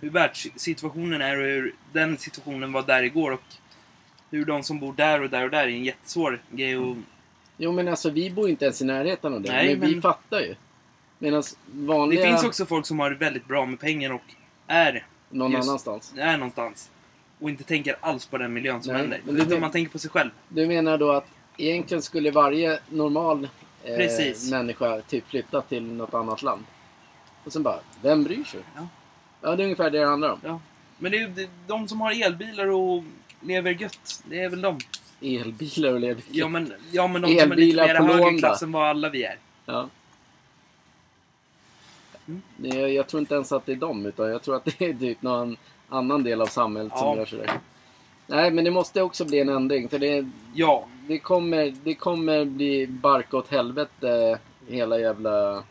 hur världssituationen är och hur den situationen var där igår. Och hur de som bor där och där och där är en jättesvår grej att Jo men alltså vi bor ju inte ens i närheten av det. Nej, men, vi men- fattar ju. Medan Det vanliga finns också folk som har det väldigt bra med pengar och är, någon just- annanstans. är någonstans. Och inte tänker alls på den miljön som Nej, händer. men det- Utan man tänker på sig själv. Du menar då att egentligen skulle varje normal eh, människa typ flytta till något annat land? Och sen bara, vem bryr sig? Ja. Ja, det är ungefär det det handlar om. Ja. Men det är ju de som har elbilar och lever gött. Det är väl de. Elbilar och lever Ja men, ja, men de som är lite Elbilar mer högerklass va? än vad alla vi är. Ja. Mm. Är- jag tror inte ens att det är dem, utan jag tror att (laughs) det är typ någon annan del av samhället som Ja. gör sådär. Nej, men det måste också bli en ändring. För det, Ja. Det, kommer, det kommer bli barka åt helvete hela jävla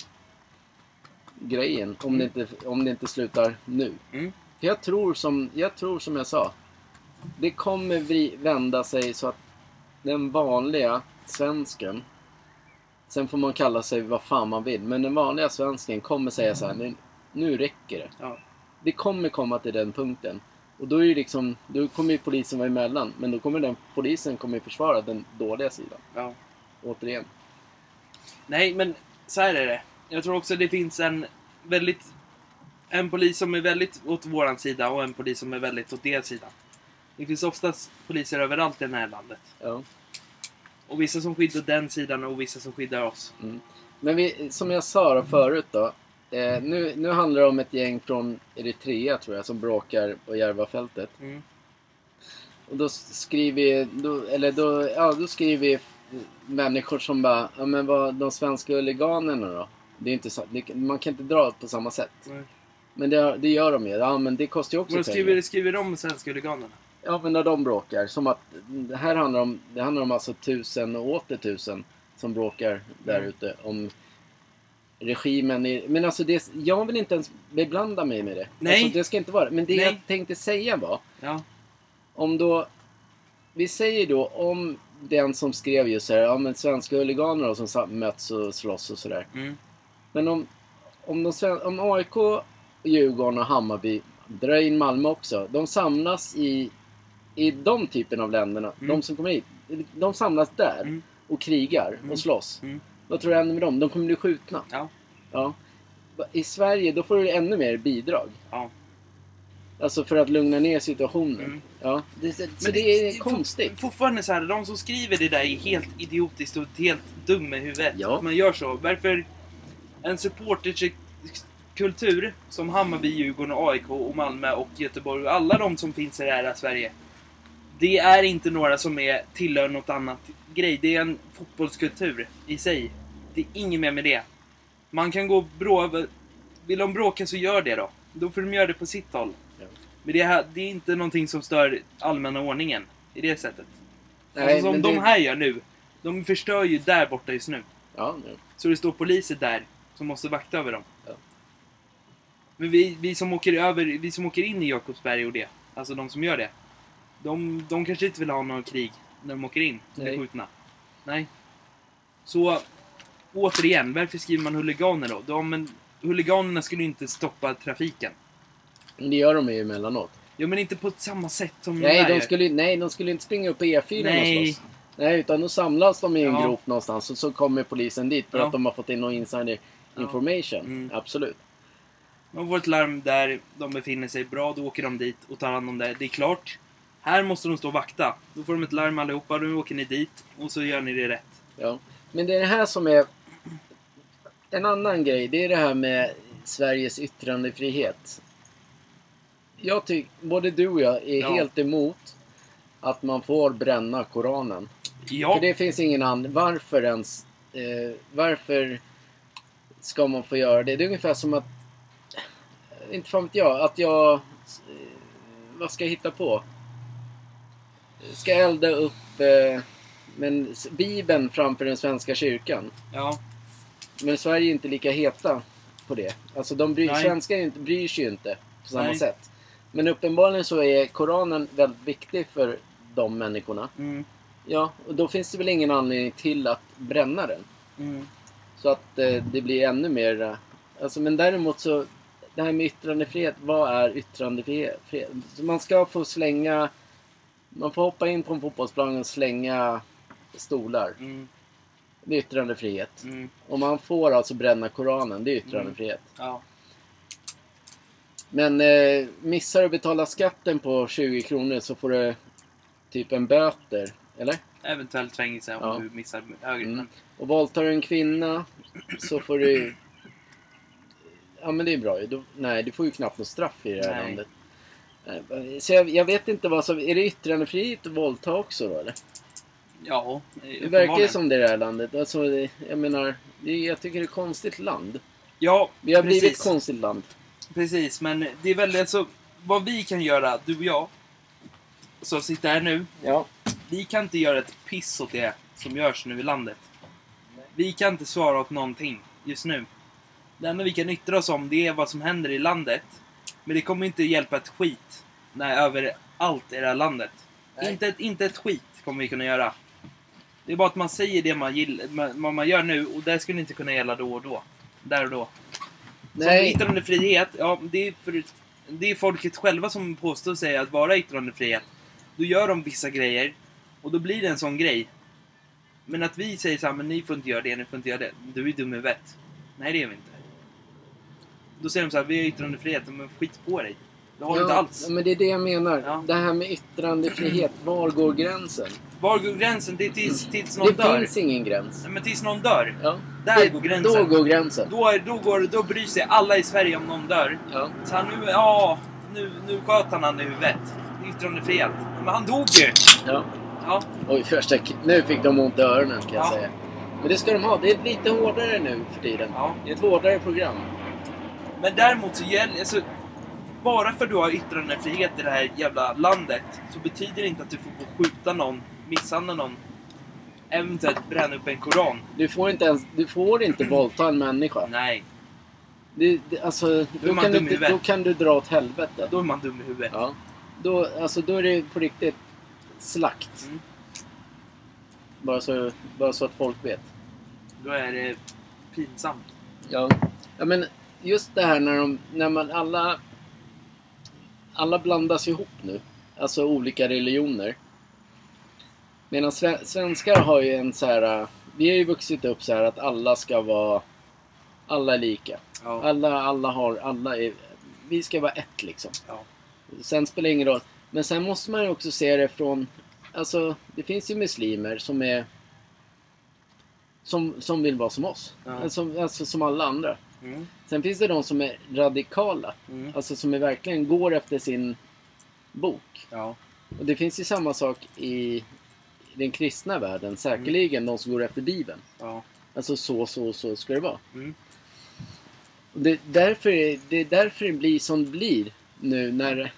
grejen. Om, det, inte, om det inte slutar nu. Mm. För jag tror, som, jag tror som jag sa. Det kommer vi vända sig så att den vanliga svensken. Sen får man kalla sig vad fan man vill. Men den vanliga svensken kommer säga så här. "Nu- Nu räcker det. Ja. Det kommer komma till den punkten. Och då är det liksom, då kommer ju polisen vara emellan. Men då kommer den polisen kommer ju försvara den dåliga sidan. ja. Återigen. Nej, men så här är det. Jag tror också det finns en väldigt... En polis som är väldigt åt våran sida och en polis som är väldigt åt deras sida. Det finns oftast poliser överallt i det här landet. Ja. Och vissa som skyddar den sidan och vissa som skyddar oss. Men vi, som jag sa då förut då. Eh, nu, nu handlar det om ett gäng från Eritrea tror jag som bråkar på Järvafältet. Mm. Och då skriver, då, eller då, ja, då skriver människor som bara, ja men vad, de svenska huliganerna då? Det är inte så, det, man kan inte dra på samma sätt. Nej. Men det, det gör de ju. Ja men det kostar ju också pengar. skriver, skriver de svenska huliganerna? Ja men när de bråkar. Som att, det här handlar om, det handlar om alltså tusen och åter tusen som bråkar där Mm. ute. Om regimen i, Men alltså det, jag vill inte ens beblanda mig med det. Nej. Alltså, det ska inte vara Men det Nej. jag tänkte säga var, Ja. om då... Vi säger då om den som skrev just här, ja men svenska huliganer då, som möts och slåss och sådär. Mm. Men om, om, de, om AIK, Djurgården och Hammarby, drar in Malmö också. De samlas i, i de typen av länderna. Mm. De som kommer hit. De samlas där Mm. och krigar Mm. och slåss. Vad tror du händer med dem? De kommer bli skjutna. Ja. Ja. I Sverige, då får du ännu mer bidrag. Ja. Alltså för att lugna ner situationen. Mm. Ja. Det, så Men det är konstigt. Fortfarande så här, de som skriver det där är helt idiotiskt och helt dum i huvudet. Ja. Att man gör så. Varför en supporterkultur som Hammarby, Djurgården, och AIK och Malmö och Göteborg och alla de som finns i det här Sverige. Det är inte några som är tillhör något annat grej. Det är en fotbollskultur i sig. Det är inget mer med det. Man kan gå bråka. Vill de bråka så gör det då. Då får de göra det på sitt håll. Ja. Men det, här, det är inte någonting som stör allmänna ordningen. I det sättet. Nej, alltså, som de det- här gör nu. De förstör ju där borta just nu. Ja, ja. Så det står poliser där som måste vakta över dem. Ja. Men vi, vi, som åker över, vi som åker in i Jakobsberg och det, alltså de som gör det. De, de kanske inte vill ha någon krig när de åker in Nej. skjutna. Nej. Så återigen, varför skriver man huliganer då? De, huliganerna skulle ju inte stoppa trafiken. Men det gör de ju emellanåt. Ja men inte på samma sätt som Nej, de gör. skulle, nej, de skulle inte springa upp på E4 Nej. slåss. Nej, utan då samlas de i en Ja. grop någonstans och så kommer polisen dit för Ja. att de har fått in någon insider Ja. information. Mm. Absolut. De får ett larm där de befinner sig bra, då åker de dit och tar hand om det. Det är klart. Här måste de stå och vakta. Då får de ett larm allihopa, då åker ni dit och så gör ni det rätt. Ja. Men det är det här som är... En annan grej, det är det här med Sveriges yttrandefrihet. Jag tycker, både du och jag är Ja. helt emot att man får bränna Koranen. Ja, För det finns ingen annan... Varför ens... Eh, varför ska man få göra det? Det är ungefär som att... Inte fan vet jag. Att jag... Eh, vad ska jag hitta på? Ska elda upp eh, men, Bibeln framför den svenska kyrkan. ja, Men Sverige är inte lika heta på det. Alltså de bryr, svenskar inte, bryr sig ju inte på samma Nej. sätt. Men uppenbarligen så är Koranen väldigt viktig för de människorna. mm, Ja, och då finns det väl ingen anledning till att bränna den. mm, Så att eh, det blir ännu mer... eh, Alltså, men däremot så... Det här med yttrandefrihet. Vad är yttrandefrihet? Man ska få slänga... Man får hoppa in på en fotbollsplan och slänga stolar. mm. Det är yttrandefrihet. Mm. Och man får alltså bränna Koranen, det är yttrandefrihet. Ja. Men eh, missar du att betala skatten på 20 kronor så får du typ en böter. Eller? Eventuellt fängelse om Ja. du missar höger. Mm. Och våldtar du en kvinna så får du... Ja men det är bra ju. Nej, du får ju knappt något straff i det här Nej. landet. Så jag, jag vet inte vad som... Är det yttrandefrihet att våldta också då eller? Ja, Det verkar ju som det i det här landet. Alltså, jag menar, jag tycker det är ett konstigt land. Ja, Vi har blivit precis. ett konstigt land. Precis, men det är väl alltså vad vi kan göra, du och jag, som sitter här nu. Ja. Vi kan inte göra ett piss åt det som görs nu i landet. Vi kan inte svara åt någonting just nu. Det enda vi kan yttra oss om det är vad som händer i landet. Men det kommer inte hjälpa ett skit nej, över allt i det här landet. Nej. Inte ett, inte ett skit kommer vi kunna göra. Det är bara att man säger det man, gill, ma- vad man gör nu och det skulle inte kunna gälla då och då. Där och då. Nej, yttrandefrihet, ja det är, för, det är folket själva som påstår sig att vara yttrandefrihet. Då gör de vissa grejer och då blir det en sån grej. Men att vi säger så här, men ni får inte göra det, ni får inte göra det. Du är dum i huvudet. Nej, det är vi inte. Då säger de så här, vi har yttrandefrihet, men skit på dig. Det har du inte alls. Ja, men det är det jag menar. Ja. Det här med yttrandefrihet, var går gränsen? Var går gränsen? Det är tills, tills någon Det dör. finns ingen gräns. Nej, men tills någon dör. Ja. Där det, går gränsen. Då går gränsen. Då, är, då, går, då bryr sig alla i Sverige om någon dör. Ja. Så han nu, ja, nu, nu sköt han han i huvudet. Yttrandefrihet. Men han dog ju! Ja. Ja, Oj, första, nu fick de ont i öronen kan jag Ja. säga. Men det ska de ha. Det är lite hårdare nu för tiden. ja. Det är ett hårdare program. Men däremot så gäller, alltså, bara för att du har yttrandefrihet i det här jävla landet så betyder det inte att du får gå och skjuta någon, misshandla någon, eventuellt bränna upp en koran. Du får inte ens, du får inte (clears throat) våldta en människa. Nej, Det, det, alltså, då man kan, du, då kan du dra åt helvete. då är man dum i huvudet. Ja. Då, alltså, då är det på riktigt slakt. Mm. Bara, så, bara så att folk vet. Då är det pinsamt. Ja. ja men just det här när, de, när man alla... Alla blandas ihop nu. Alltså olika religioner. Medan sve, svenskar har ju en så här... Vi har ju vuxit upp så här att alla ska vara... Alla är lika. Ja. Alla, alla har... Alla är, vi ska vara ett liksom. Ja. Sen spelar det ingen roll. Men sen måste man ju också se det från... Alltså, det finns ju muslimer som är... Som, som vill vara som oss. Ja. Alltså, alltså som alla andra. Mm. Sen finns det de som är radikala. Mm. Alltså som är verkligen går efter sin bok. Ja. Och det finns ju samma sak i den kristna världen. Säkerligen de som går efter Bibeln. Ja. Alltså så, så, så ska det vara. Mm. Och det, är därför, det är därför det blir som det blir nu när...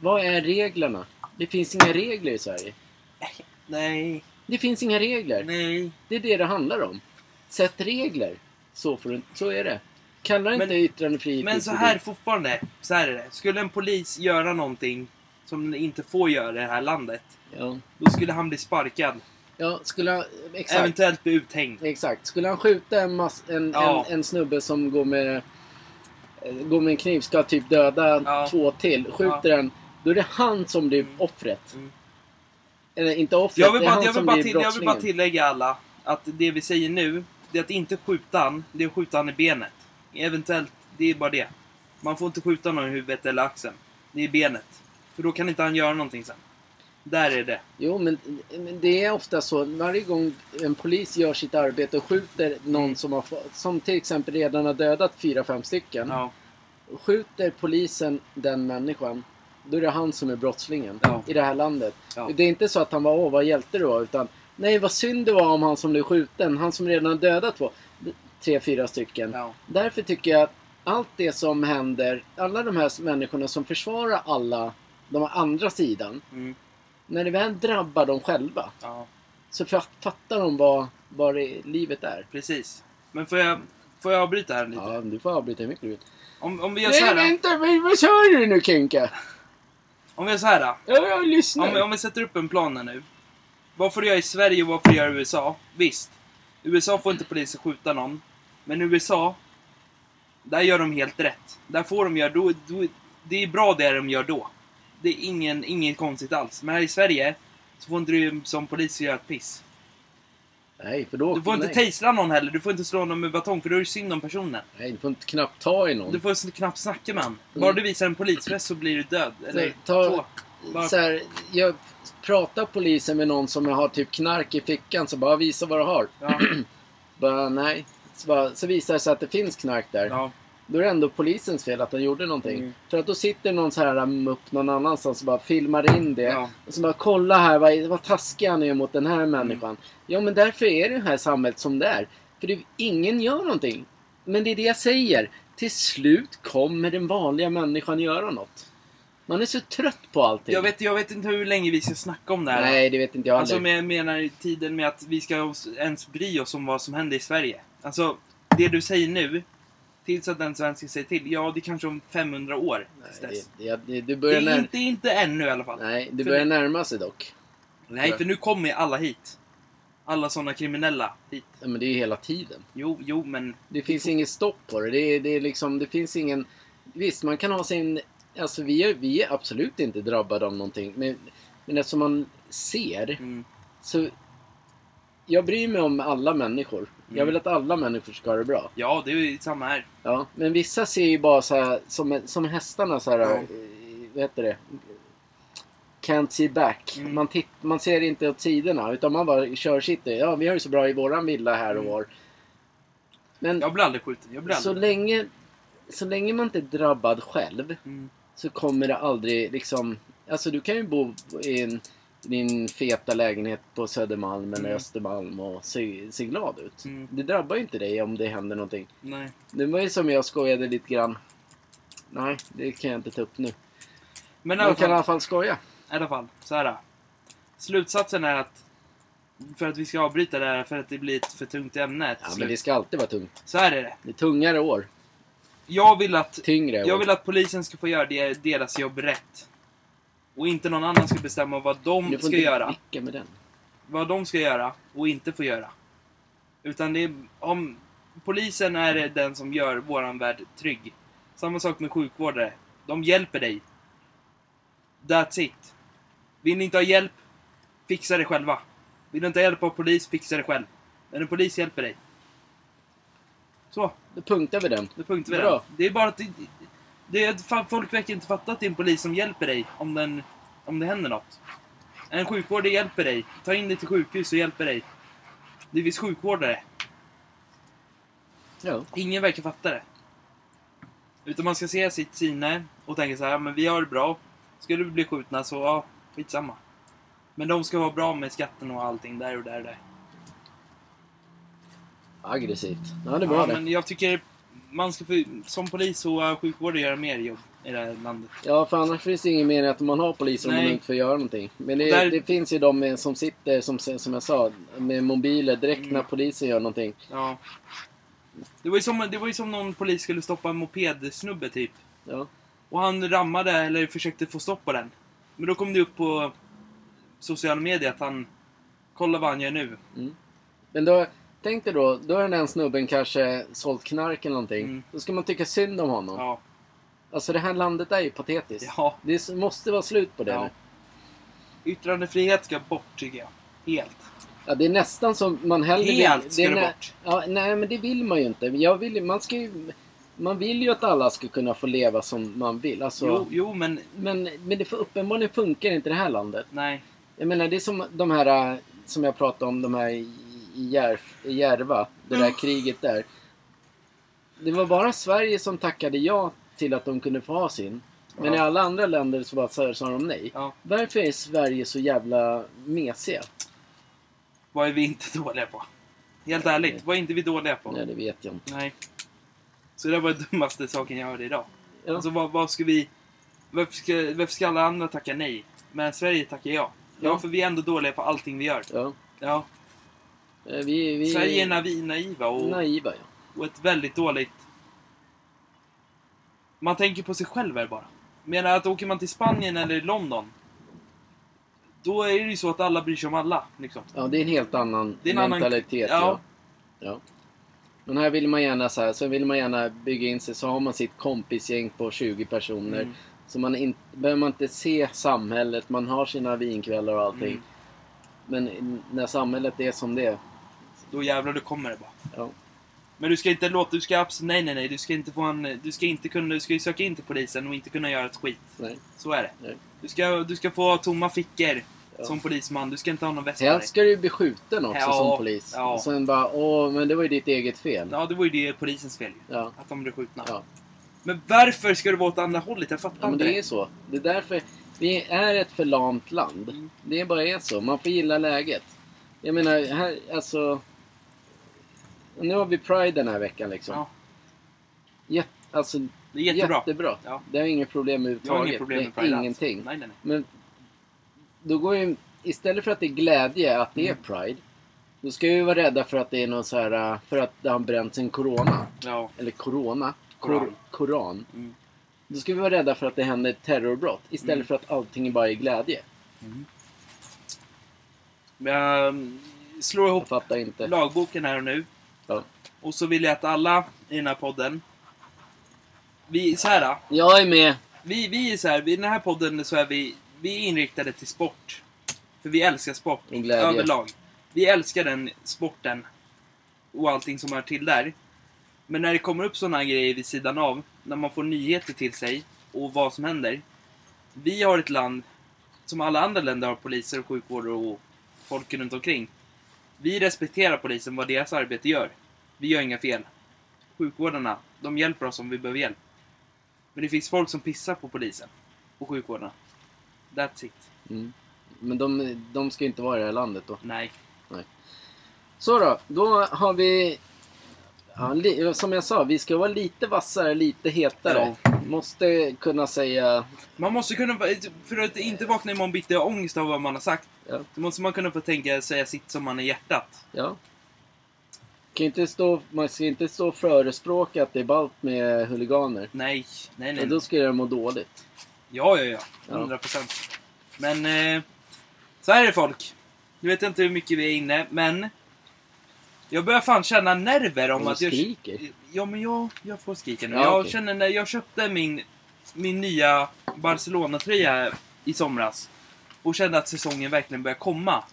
Vad är reglerna? Det finns inga regler i Sverige. Nej. Det finns inga regler. Nej. Det är det det handlar om. Sätt regler. Så, får du, så är det. Kalla det Men- inte yttrandefrihet. Men så här fortfarande, så här är det. Skulle en polis göra någonting som den inte får göra i det här landet, Ja. då skulle han bli sparkad. ja, skulle han... Exakt. Eventuellt bli uthängd. Exakt. Skulle han skjuta en, mass, en, Ja. en, en snubbe som går med, går med en kniv, ska typ döda Ja. två till, skjuter den, då är det han som blir Mm. offret. Mm. Eller inte offret, Jag vill, det är bara, han jag, vill som bara blir till, jag vill bara tillägga alla att det vi säger nu, det är att inte skjuta han, det är att skjuta han i benet. Eventuellt, det är bara det. Man får inte skjuta någon i huvudet eller axeln. Det är benet. För då kan inte han göra någonting sen. Där är det. Jo, men, men det är ofta så. Varje gång en polis gör sitt arbete och skjuter någon Mm. som har som till exempel redan har dödat fyra, fem stycken. Ja. Skjuter polisen den människan, då är det han som är brottslingen Ja. i det här landet. Ja. Det är inte så att han var åh vad hjälte du var, utan nej vad synd det var om han som blev skjuten, han som redan dödat två, tre, fyra stycken. Ja. Därför tycker jag att allt det som händer, alla de här människorna som försvarar alla de andra sidan, Mm. när det väl drabbar dem själva ja. så fatt- fattar de vad, vad det, livet är. Precis. Men får jag, får jag avbryta här lite? Ja, du får avbryta hur mycket du vill. Om, om vi gör så Nej, här. vänta, vad vad sa du nu Kenka? Om vi gör så här. Ja, jag lyssnar. Om vi, om vi sätter upp en plan här nu. Vad får du göra i Sverige och vad får du göra i USA? Visst. USA får inte polisen skjuta någon. Men USA, där gör de helt rätt. Där får de göra, då, då, det är bra det de gör då. Det är ingen, inget konstigt alls. Men här i Sverige så får inte du som polis göra ett piss. Nej, för då... Du får inte nej. tasera någon heller. Du får inte slå någon med batong för då är det synd om personen. nej, du får inte knappt ta i någon. Du får knappt snacka med honom. Bara du visar en polisväst så blir du död. Eller ta- två. Så här, jag pratar polisen med någon som har typ knark i fickan så bara visa vad du har. Ja, (clears throat) Bara nej. Så, bara, så visar det sig att det finns knark där. ja. Då är det ändå polisens fel att han gjorde någonting. Mm. För att då sitter någon så här mupp någon annanstans och bara filmar in det. Ja. Och så bara kolla här vad, vad taskig han är mot den här människan. Ja men därför är det här samhället som det är. För det, ingen gör någonting. Men det är det jag säger. Till slut kommer den vanliga människan göra något. Man är så trött på allting. Jag, vet, jag vet inte hur länge vi ska snacka om det här. Nej, det vet inte jag Alltså heller. med, menar tiden med att vi ska ens bry oss om vad som händer i Sverige. Alltså, det du säger nu, tills att den svenska säger till, ja det är kanske om 500 år. tills Nej, dess. det, det, det, du Det börjar är när... inte, inte ännu i alla fall. Nej, det För börjar närma sig dock. Nej, för nu kommer ju alla hit. Alla sådana kriminella hit. Ja, men det är ju hela tiden. Jo, jo, men... Det finns inget stopp på det. Det, är, det, är liksom, det finns ingen... Visst, man kan ha sin... Alltså vi är, vi är absolut inte drabbade av någonting. Men, men eftersom man ser Mm, så... Jag bryr mig om alla människor. Jag Mm. vill att alla människor ska ha det bra. ja, det är ju samma här. Ja, men vissa ser ju bara så här, som, som hästarna så här, Ja. eh, vad heter det? Can't see back. Mm. Man, titt, man ser inte åt sidorna utan man bara kör sitt. Ja, vi har det så bra i våran villa här och Mm. var. Men Jag blir aldrig skjuten. Jag blir så aldrig... länge, så länge man inte är drabbad själv Mm, så kommer det aldrig liksom... Alltså du kan ju bo i en, din feta lägenhet på Södermalm eller Mm. Östermalm och se, se glad ut. Mm. Det drabbar ju inte dig om det händer någonting. nej. Det var ju som jag skojade lite grann. Nej, det kan jag inte ta upp nu. Men Man kan i alla fall skoja. i alla fall, så här. Slutsatsen är att för att vi ska avbryta det här för att det blir ett för tungt ämne Ja, men det ska alltid vara tungt. Så här är det. Det är tungare år. Jag vill att Tyngre. Jag vill att polisen ska få göra det, deras jobb rätt. Och inte någon annan ska bestämma vad de ska göra. med den. Vad de ska göra och inte få göra. Utan det är, om polisen är den som gör våran värld trygg. Samma sak med sjukvårdare. De hjälper dig. That's it. Vill ni inte ha hjälp, fixa det själva. Vill du inte ha hjälp av polis, fixa det själv. Men en polis hjälper dig. Så. Då punktar vi den. Det punktar vi Bra. den. Det är bara att det, det är, fan, folk verkar inte fatta att det är en polis som hjälper dig om, den, om det händer något. En sjukvårdare hjälper dig. Ta in dig till sjukhus och hjälper dig. Det visst sjukvårdare. Ja. Ingen verkar fatta det. Utan man ska se sitt sinne och tänka så här, "Ja, men vi har det bra. Skulle vi bli skjutna så, ja, skitsamma. Men de ska vara bra med skatten och allting där och där och där. Aggressivt. Ja, det är bra Ja, det. men jag tycker man ska få, som polis och uh, sjukvårdare göra mer jobb i det här landet. Ja, för annars finns det ingen mening att man har poliser om Nej. man inte får göra någonting. Men det, Där- det finns ju de med- som sitter, som, som jag sa, med mobiler direkt Mm. när polisen gör någonting. Ja. Det var, ju som, det var ju som någon polis skulle stoppa en mopedsnubbe typ. Ja. Och han rammade eller försökte få stopp på den. Men då kom det upp på sociala medier att han... Kolla vad han gör nu. Men då, tänk dig då, då har den snubben kanske sålt knark eller någonting. Mm. Då ska man tycka synd om honom. Ja. Alltså det här landet är ju patetiskt. ja. Det måste vara slut på det ja. nu. Yttrandefrihet ska bort tycker jag. Helt. Ja, det är nästan som man hellre Helt ska det det bort. Ja, nej, men det vill man ju inte. Jag vill, man, ska ju, man vill ju att alla ska kunna få leva som man vill. Alltså, Jo, jo, men men, men det för, uppenbarligen funkar inte det här landet. nej. Jag menar, det är som de här äh, som jag pratade om, de här i, i, Järf, i Järva. Det där kriget där. Det var bara Sverige som tackade ja till att de kunde få ha sin. Men Ja. i alla andra länder så bara sa sa de nej. Ja. Varför är Sverige så jävla mesiga? Vad är vi inte dåliga på? Helt ärligt, vad är inte vi dåliga på? Nej, det vet jag inte. Nej. Så det var den dummaste saken jag hörde idag. Ja. Alltså vad, vad ska vi... Varför ska, varför ska alla andra tacka nej? Men Sverige tackar ja. Ja, Ja. för vi är ändå dåliga på allting vi gör. Ja. Ja. Eh, Vi, vi Sverige är navi, naiva och, naiva. Ja. och ett väldigt dåligt... Man tänker på sig själv här bara. Menar att åker man till Spanien eller London då är det ju så att alla bryr sig om alla. Liksom. ja, det är en helt annan en annan- mentalitet. ja. Ja. ja. Men här vill man gärna så här, så vill man gärna bygga in sig så har man sitt kompisgäng på 20 personer. Mm. Så man in, behöver man inte se samhället, man har sina vinkvällar och allting. Mm. Men när samhället är som det är, Då jävlar, då kommer det bara. Ja. Men du ska inte låta, du ska absolut, nej nej nej, du ska inte få en, du ska inte kunna, du ska ju söka in till polisen och inte kunna göra ett skit. Nej. Så är det. Nej. Du ska, du ska få tomma fickor Ja. som polisman, du ska inte ha någon väska Helst ska du ju bli skjuten också Ja, som polis. ja. Och sen bara, åh, men det var ju ditt eget fel. Ja, det var ju det polisens fel ju. Ja. Att de blev skjutna. Ja. Men varför ska det vara åt andra hållet? Jag fattar Ja, men det är det. ju så. Det är därför vi är ett förlamt land. Mm. Det bara är så. Man får gilla läget. Jag menar, här, alltså... Nu har vi Pride den här veckan liksom. Ja, Jätte, alltså, det är jättebra. jättebra. Ja. Det är inget problem Jag har överhuvudtaget. inget problem med det Pride är ingenting. Nej, nej, nej. Men då går ju... Istället för att det är glädje att det är Mm. Pride. Då ska vi vara rädda för att det är någon så här... äh, För att det har bränts en Corona. Ja. Eller Corona. Koran. Kor, koran. Mm. Då ska vi vara rädda för att det händer ett terrorbrott. Istället Mm. för att allting bara är glädje. Men jag mm, slår ihop Jag fattar inte. lagboken här och nu. Och så vill jag att alla i den här podden... Vi, så här. Jag är med. Vi, vi är så här, i den här podden så är vi, vi är inriktade till sport. För vi älskar sport Och glädje. överlag. Vi älskar den sporten och allting som är till där. Men när det kommer upp sådana grejer vid sidan av, när man får nyheter till sig och vad som händer. Vi har ett land, som alla andra länder har poliser och sjukvård och folk runt omkring. Vi respekterar polisen, vad deras arbete gör. Vi gör inga fel. Sjukvårdarna, de hjälper oss om vi behöver hjälp. Men det finns folk som pissar på polisen och sjukvårdarna. That's it. Mm. Men de, de ska inte vara i det här landet då. Nej. Så då, då har vi... Ja, li, som jag sa, vi ska vara lite vassare, lite hetare. Måste kunna säga... Man måste kunna, för att inte vakna imorgon bitti och ångest av vad man har sagt, Ja. så måste man kunna få tänka, säga sitt som man är hjärtat. ja. Kan inte stå, man ska inte stå och förespråka att det är ballt med huliganer. Nej, nej, Ja, nej. då ska jag må dåligt. Ja, ja, ja. Ja. 100 procent. Men, eh, så här är det folk. Nu vet jag inte hur mycket vi är inne, men jag börjar fan känna nerver om Du att jag... skriker. Ja, men jag, jag får skrika nu. Ja, jag okej. känner när jag köpte min, min nya Barcelona-tröja i somras och kände att säsongen verkligen börjar komma.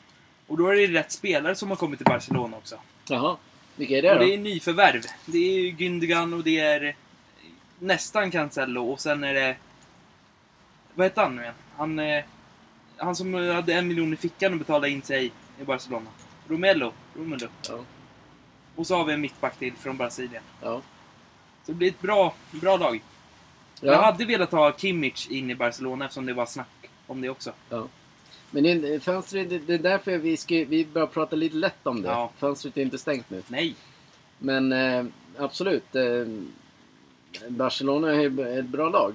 Och då är det rätt spelare som har kommit till Barcelona också. Jaha. Vilka är det och då? det är nyförvärv. Det är ju Gündogan och det är nästan Cancelo och sen är det... Vad heter han nu igen? Han, eh, han som hade en miljon i fickan och betalade in sig i Barcelona. Romelo. Romelo. Ja. Och så har vi en mittback till från Brasilien. Ja. Så det blir ett bra, bra lag. Ja. Jag hade velat ha Kimmich in i Barcelona eftersom det var snack om det också. Men det, fönstret, det, det är därför vi, ska, vi börjar prata lite lätt om det. Ja. Fönstret är inte stängt nu. Nej. Men eh, absolut. Eh, Barcelona är ett bra lag.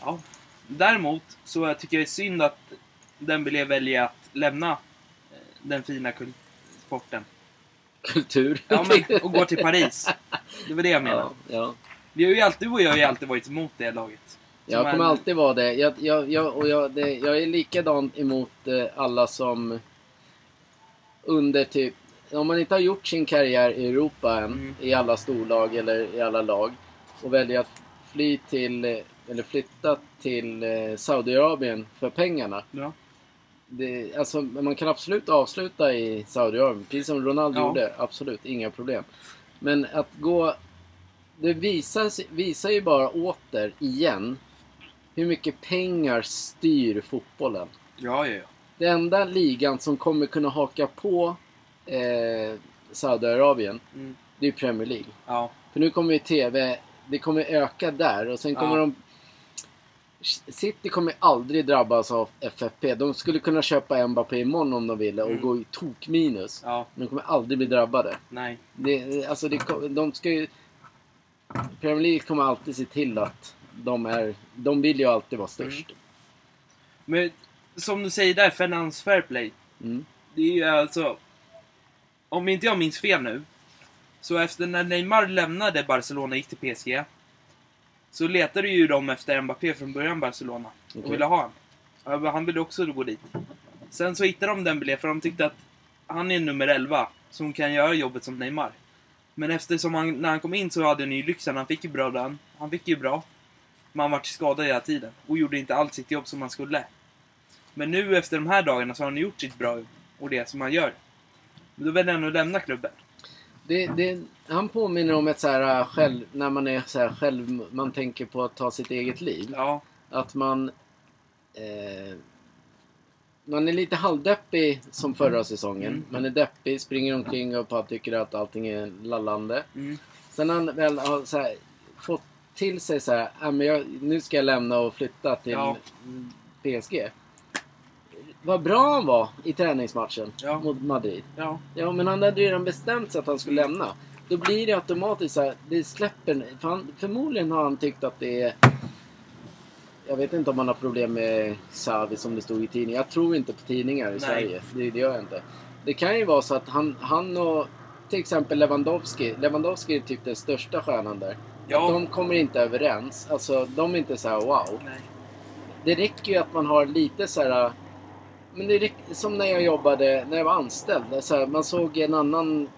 Ja. Däremot så tycker jag det är synd att Dembélé väljer att lämna eh, den fina kul- sporten. Kultur. Ja, men, och gå till Paris. Det var det jag menade. (laughs) ja, ja. Vi har ju alltid, du och jag har ju alltid varit emot det laget. Jag kommer en- alltid vara det. Jag, jag, jag, och jag, det, jag är likadant emot eh, alla som under typ... Om man inte har gjort sin karriär i Europa än, Mm. i alla storlag eller i alla lag, och väljer att fly till, eh, eller flytta till eh, Saudiarabien för pengarna. Ja. Det, alltså, man kan absolut avsluta i Saudiarabien, precis som Ronaldo Ja. gjorde. Absolut, inga problem. Men att gå... Det visar, visar ju bara åter, igen, hur mycket pengar styr fotbollen. Ja, ja, ja. Den enda ligan som kommer kunna haka på eh, Saudiarabien, Mm. det är Premier League. Ja. För nu kommer ju TV, det kommer öka där och sen kommer Ja. de... City kommer aldrig drabbas av FFP. De skulle kunna köpa Mbappé imorgon om de ville och Mm. gå i tok minus. Ja. Men de kommer aldrig bli drabbade. Nej. Det, alltså det, de ska ju... Premier League kommer alltid se till att de är... De vill ju alltid vara störst. Men som du säger där, Finance Fair Play. Mm. Det är ju alltså... Om inte jag minns fel nu. Så efter när Neymar lämnade Barcelona och gick till PSG. Så letade ju de efter Mbappé från början Barcelona. Okej. Och ville ha men Han ville också gå dit. Sen så hittade de Dembélé för de tyckte att han är nummer 11. Som kan göra jobbet som Neymar. Men eftersom han, när han kom in så hade han ju lyxen. Han fick ju bra lön. Han fick ju bra. Men han vart skadad hela tiden. Och gjorde inte alls sitt jobb som han skulle. Men nu efter de här dagarna så har han gjort sitt bra jobb. Och det som han gör. Men då väljer han att lämna klubben. Det, det, han påminner om ett så här äh, själv, när man är så här själv, man tänker på att ta sitt eget liv. Ja. Att man... Eh, man är lite halvdeppig som förra säsongen. Mm. Man är deppig, springer omkring och bara tycker att allting är lallande. Mm. Sen när han väl har så här, fått till sig så här, "Ah, men jag, nu ska jag lämna och flytta till Ja. PSG. Vad bra han var i träningsmatchen Ja. mot Madrid. Ja. Ja, men han hade ju redan bestämt sig att han skulle lämna. Då blir det automatiskt så här, det släpper. För han, förmodligen har han tyckt att det är... Jag vet inte om han har problem med Xavi som det stod i tidningen. Jag tror inte på tidningar i Nej. Sverige. Det, det gör jag inte. Det kan ju vara så att han, han och till exempel Lewandowski. Lewandowski är typ den största stjärnan där. Ja. De kommer inte överens. Alltså, de är inte så här wow. Nej. Det räcker ju att man har lite så här... Men det räcker, som när jag jobbade, när jag var anställd. Så här, man såg en annan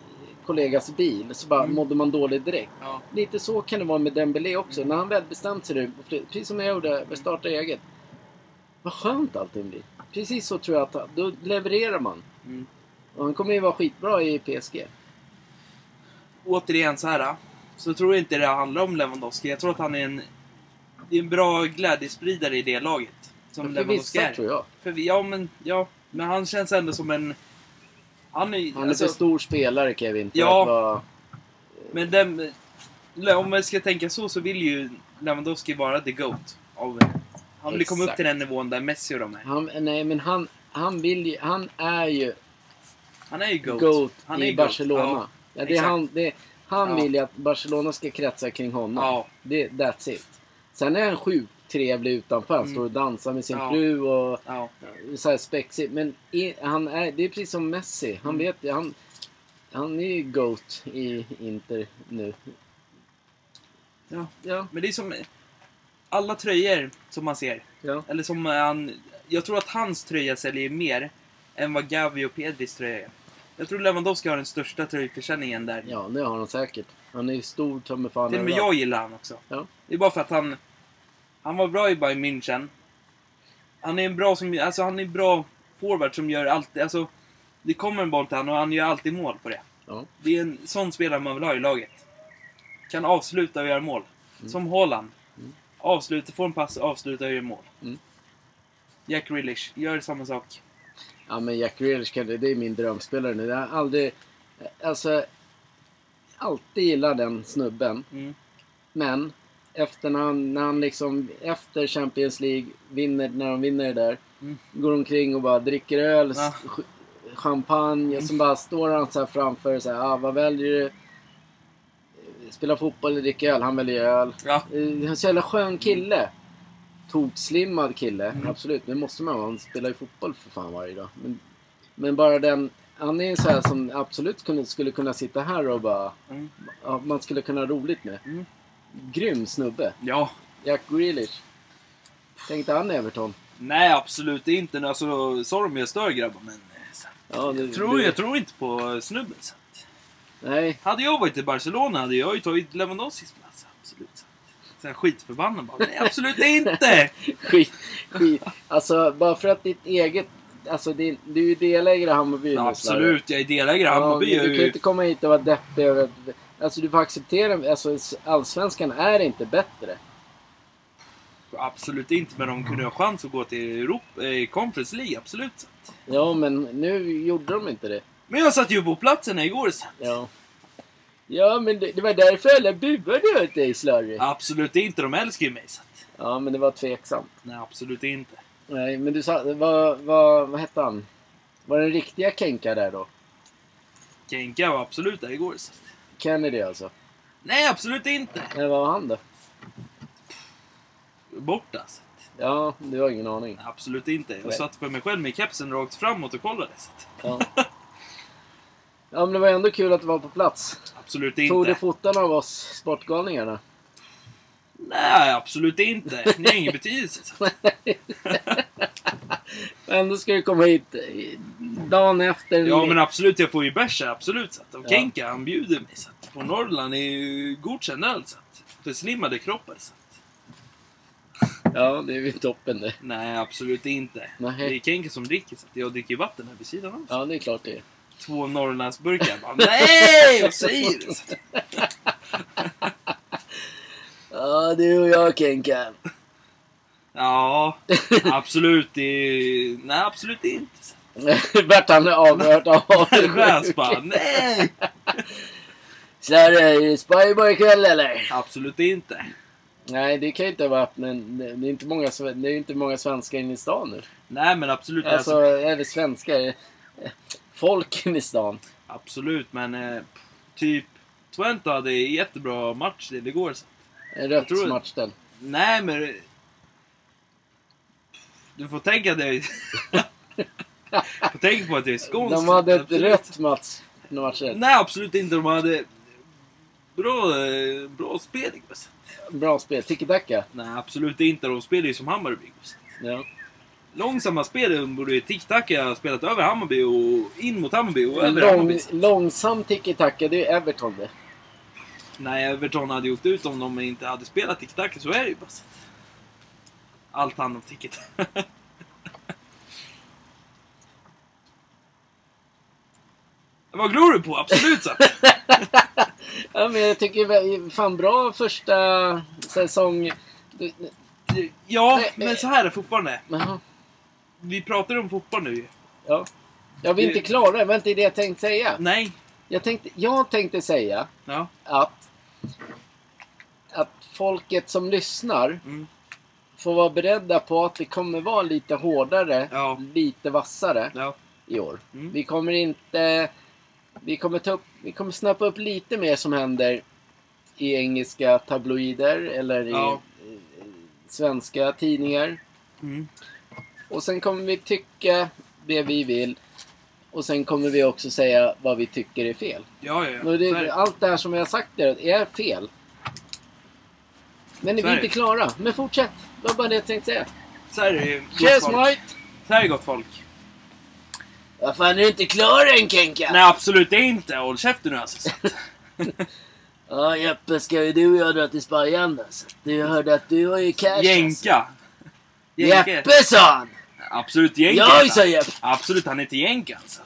kollegas bil så bara Mm. mådde man dåligt direkt. Ja. Lite så kan det vara med Dembélé också. När han väl bestämt sig nu, precis som jag gjorde, med starta eget. Vad skönt allting blir. Precis så tror jag att då levererar man. Mm. Och han kommer ju vara skitbra i PSG. Återigen så här. Så tror jag inte det handlar om Lewandowski. Jag tror att han är en, det är en bra glädjespridare i det laget. Som För Lewandowski vissa är. tror jag. För ja, men, ja, men han känns ändå som en... Han är, Han är alltså, för stor spelare Kevin. För Ja. att vara, Men den, om man ska tänka så, så vill ju Lewandowski vara the GOAT. Av, han vill ju komma upp Exakt. till den nivån där Messi och de är. han, nej men han, han vill ju, han är ju Han är ju GOAT. GOAT han är i GOAT. Barcelona. Ja. Ja, det är exakt. han, det, han Ja. vill ju att Barcelona ska kretsa kring honom. Ja. Det, that's it. Sen är han sjukt trevlig utanför. Han Mm. står och dansar med sin Ja. fru och Ja. så här spexig. Men i, han är, det är precis som Messi. Han Mm. vet han, han är ju GOAT i Inter nu. Ja. Ja, Men det är som alla tröjor som man ser. ja. Eller som han... Jag tror att hans tröja säljer mer än vad Gavi och Pedris tröja är. Jag tror Lewandowski har den största tröjförsäljningen där. Ja, det har han säkert. Han är stor som fan Till och med jag gillar han också. Ja. Det är bara för att han... Han var bra i Bayern München. Han är en bra som... Alltså han är en bra forward som gör alltid... Alltså, det kommer en boll till honom och han gör alltid mål på det. Ja. Det är en sån spelare man vill ha i laget. Kan avsluta och göra mål. Som Haaland. Mm. Avsluta, får en pass, avsluta och gör mål. Mm. Jack Grealish, gör samma sak. Ja men Jack Grealish det, det är min drömspelare nu. Jag har aldrig... Alltså... Alltid gillat den snubben. Mm. Men efter när han, när han liksom efter Champions League vinner, när de vinner det där. Mm. Går omkring och bara dricker öl, ch- champagne och så bara står han så här framför så här, ah, vad väljer du? Spela fotboll eller dricka öl? Han väljer öl. Ja. Eh, Han är så jävla skön kille. Tokslimmad kille, Mm. absolut. Det måste man vara. Han spelar ju fotboll för fan varje dag. Men, men bara den... Han är en så här som absolut kunde, skulle kunna sitta här och bara... Mm. Ja, man skulle kunna ha roligt med. Mm. Grym snubbe. Ja. Jack Grealish. Tänkte han Everton? Nej, absolut inte. Alltså, sorry om jag stör grabbar, men... eh, Ja, det, Jag tror, det, jag tror inte på snubben. Så. Nej, Hade jag varit i Barcelona hade jag ju tagit Lewandowskis plats. Absolut. Så här skitförbannad bara. Nej, absolut inte! (laughs) skit, skit. Alltså, bara för att ditt eget... Alltså, din, du är ju delägare i Hammarby Ja, absolut, jag är delägare i Ja, Hammarby. jag du är kan ju ju- inte komma hit och vara deppig över... att- Alltså, du får acceptera... Alltså, allsvenskan är inte bättre. Absolut inte, men de kunde ha chans att gå till Europa, eh, Conference League. Absolut. Ja, men nu gjorde de inte det. Men jag satt ju på platsen igår. Så. Ja. Ja, men det, det var därför alla buade åt dig, Slarry. Absolut inte, de älskar ju mig. Att- Ja, men det var tveksamt. Nej, absolut inte. Nej, men du sa... Vad, vad, vad hette han? Var den riktiga Kenka där då? Kenka var absolut där igår. Så. Kennedy alltså? Nej, absolut inte. Eller vad var han då? Borta. Så. Ja, du har ingen aning. Absolut inte. Jag Nej. satt för mig själv med kepsen rakt framåt och kollade. Så. Ja. ja, men det var ändå kul att du var på plats. (laughs) Absolut Tog inte. du foton av oss sportgalningarna? Nej, absolut inte. Ni har ingen betydelse. Att- (laughs) Ändå ska du komma hit dagen efter. Ja, men absolut. Jag får ju bärs absolut. Så att. Och Ja. Kenka, han bjuder mig. Så att. På Norrland är ju godkänd öl. Så att. För slimmade kroppar. Så. att. Ja, det är ju toppen det. Nej, absolut inte. Nej. Det är Kenka som dricker. Så att jag dricker vatten här vid sidan om. Ja, det är klart det är. Två Norrlandsburkar. Bara, (laughs) Nej! Vad säger du? Ja, du och jag Kenka. Ja, absolut. Det, nej, absolut inte. (laughs) Vart han avhört av Religiös bara, nej! (laughs) Slarre, är det Spybar ikväll eller? Absolut inte. Nej, det kan ju inte vara men det är inte många, det är inte många svenskar inne i stan nu. Nej, men absolut. Alltså, Alltså, eller svenskar. Folk inne i stan. absolut, men eh, typ Twente hade jättebra match det igår. En rött tror- matchställ. Nej, men... Du får tänka dig... (laughs) får tänka på att det är skånskt. De hade ett absolut. rött match, matchställ. Nej, absolut inte. De hade bra, eh, bra spel. Gustav. Bra spel. Tiki-taka. Nej, absolut inte. De spelar ju som Hammarby. Ja. Långsamma spel borde ju Tiki-Taka ha spelat över Hammarby och in mot Hammarby och över Lång, Hammarby. långsam tiki-taka, det är Everton det. Nej, Everton hade gjort ut om de inte hade spelat Tiki-Taka. Så är det ju bara. så. Allt handlar om Tiki-Taka. (laughs) Vad glor du på? Absolut så. (laughs) Ja, men jag tycker fan bra första säsong. Ja, men nej. så här är det fortfarande. Jaha. Vi pratar om fotboll nu. Ja. Jag vill inte klara det, var inte det jag tänkte säga. Nej. Jag tänkte, jag tänkte säga Ja. att, att folket som lyssnar Mm. får vara beredda på att det kommer vara lite hårdare, Ja. lite vassare Ja. i år. Mm. Vi kommer inte... Vi kommer, ta upp, vi kommer snappa upp lite mer som händer i engelska tabloider eller i eh, svenska tidningar. Mm. Och sen kommer vi tycka det vi vill. Och sen kommer vi också säga vad vi tycker är fel. Ja, ja, ja. Är det, allt det här som jag har sagt där är fel. Men vi Så är är inte klara. Men fortsätt. Det var bara det jag tänkte säga. Så här är det Cheers folk. mate! Så här är gott folk. Vad fan är du inte klar än Kenka? Nej, absolut inte. Håll käften nu alltså. (laughs) (laughs) Ja Jeppe, ska ju du och jag dra till Spajan alltså? Du hörde att du har ju cash alltså. Jänka. Jeppe sa han! Absolut jänka. Jag sa. Jeppe. Absolut, han heter Jänka. alltså.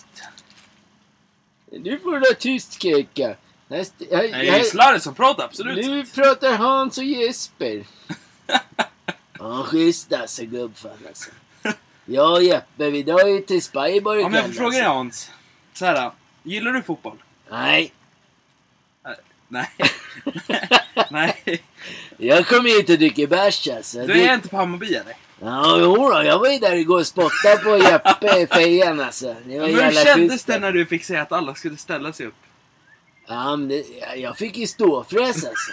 Nu får du vara tyst Kenka. Här, det är här, Slarre som pratar, absolut. nu pratar Hans och Jesper. (laughs) Ja, schysst alltså gubbfan alltså. Jag och Jeppe, vi drar ju till Spybar Ja, men jag får fråga dig alltså. Hans. Så här, gillar du fotboll? Nej, Nej. (laughs) Nej. jag kommer hit och dricker bärs alltså. Du Det- är inte på Hammarby eller? Ja, jo då, jag var ju där igår och spottade på Jeppe i fejan alltså. Det var Men hur kändes det när du fick säga att alla skulle ställa sig upp? Ja, men det, jag fick ju ståfräs alltså.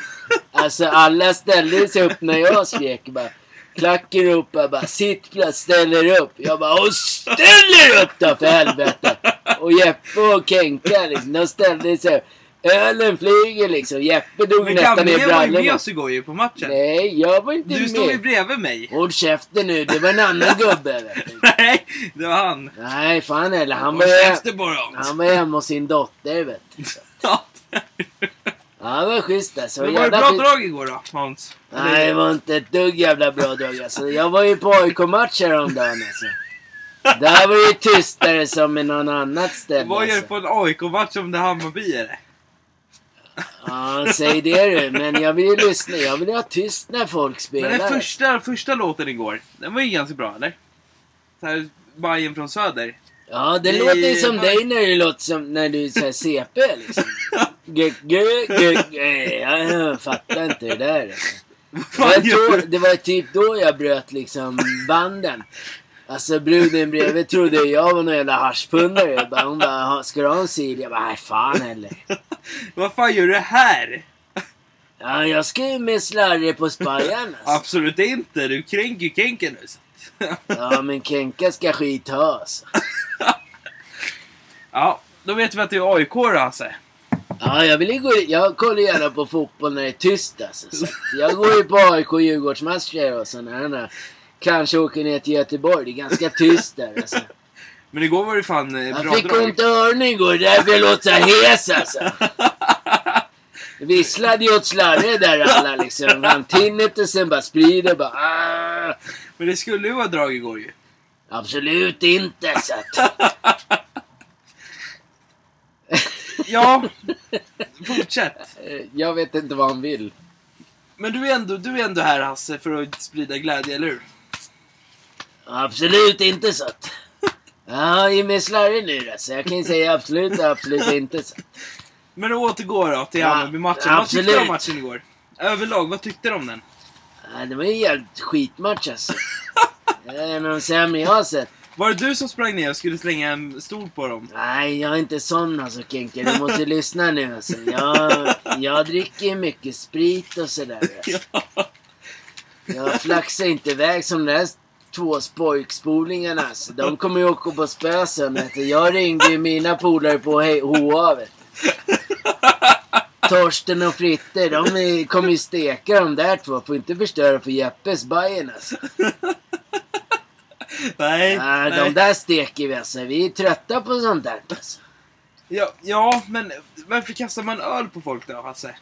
Alltså alla ställde sig upp när jag skrek bara. Klacken ropade bara sittplats, ställer upp. Jag bara och ställer upp då för helvete! Och Jeppe och Kenka liksom, de ställde sig upp. Ölen flyger liksom. Jeppe dog Men nästan ner Gabriel var ju med brallorna. oss igår ju på matchen. Nej, jag var inte Du med. stod ju bredvid mig. Håll käften nu, det var en annan (laughs) gubbe. Du. Nej, det var han. Nej, fan heller. Han var, Hans. han var hemma hos sin dotter vet du. Ja. Det var schysst alltså. Men var det bra schysst. drag igår då, Hans? Nej, det var inte ett dugg jävla bra drag alltså. Jag var ju på AIK-match häromdagen alltså. Där var det ju tystare som i någon annat ställe Vad gör du alltså. på en AIK-match om det är Hammarby eller? Ja, säg det du. Men jag vill ju lyssna. Jag vill ju ha tyst när folk spelar. Men den första, första låten igår, den var ju ganska bra eller? Så här, Bajen från Söder. Ja, det Det- låter ju som dig när det låter som när du säger CP liksom. (laughs) G, g, g, g. Jag fattar inte det där Jag tror, gör- det var typ då jag bröt liksom banden. Alltså bruden bredvid trodde jag var någon jävla haschpundare. Hon bara, "Ha- ska du ha en sil? Jag bara, nej fan heller. (laughs) Vad fan gör du här? Ja, jag ska ju med slarre på Spajan alltså. Absolut inte, du kränker ju Kenken nu. så. Ja, men Kenka ska skit ha alltså. (laughs) Ja, då vet vi att du är AIK då Hasse. Ja, jag vill ju gå Jag kollar gärna på fotboll när det är tyst alltså. Så jag går ju på AIK och Djurgårdsmatcher och sådana här. Kanske åker ner till Göteborg. Det är ganska tyst där alltså. (laughs) Men igår var det fan eh, bra Jag fick drag. ont i öronen igår, därför jag låter så hes alltså. (laughs) Visslade ju åt slarre där alla liksom. Han tinnet och sen bara sprider bara ah. Men det skulle ju vara drag igår ju. Absolut inte så att. (laughs) Ja, fortsätt. Jag vet inte vad han vill. Men du är, ändå, du är ändå här Hasse för att sprida glädje, eller hur? Absolut inte så att. Ja, ge mig slarrig nu då. Så jag kan ju säga absolut absolut inte så. Men återgår då till Ja, Hammarby-matchen. Vad tyckte du om matchen igår? Överlag, vad tyckte du om den? Ja, det var ju en jävligt skitmatch alltså. Det är en av de sämre jag har sett. Var det du som sprang ner och skulle slänga en stol på dem? Nej, jag är inte sån alltså Kenke. Du måste lyssna nu alltså. Jag, jag dricker ju mycket sprit och sådär. Alltså. (laughs) Jag flaxar inte iväg som de där två spojkspolingarna alltså. De kommer ju åka på spö sen. Jag ringde ju mina polare på HA vet. Torsten och Fritte, de kommer ju steka de där två. Får inte förstöra för Jeppes Bajen alltså. Nej, Nej, nej. de där steker vi alltså. Vi är trötta på sånt där alltså. Ja, ja, men varför kastar man öl på folk då, Hasse?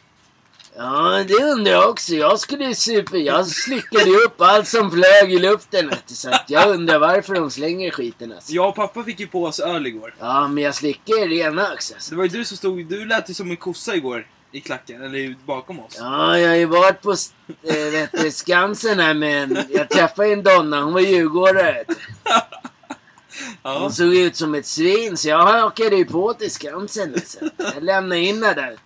Ja, det undrar jag också. Jag skulle super... Jag slickade ju upp allt som flög i luften. Så att jag undrar varför de slänger skiten alltså. Jag och pappa fick ju på oss öl igår. Ja, men jag slickar ju rena också. Alltså. Det var ju du som stod, du lät ju som en kossa igår i klacken, eller bakom oss. Ja, jag har ju varit på äh, vet du, Skansen här med en... Jag träffade ju en donna. Hon var djurgårdare. (laughs) Ja. Hon såg ut som ett svin så jag hakade ju på till Skansen. Alltså. Jag lämnade in henne där.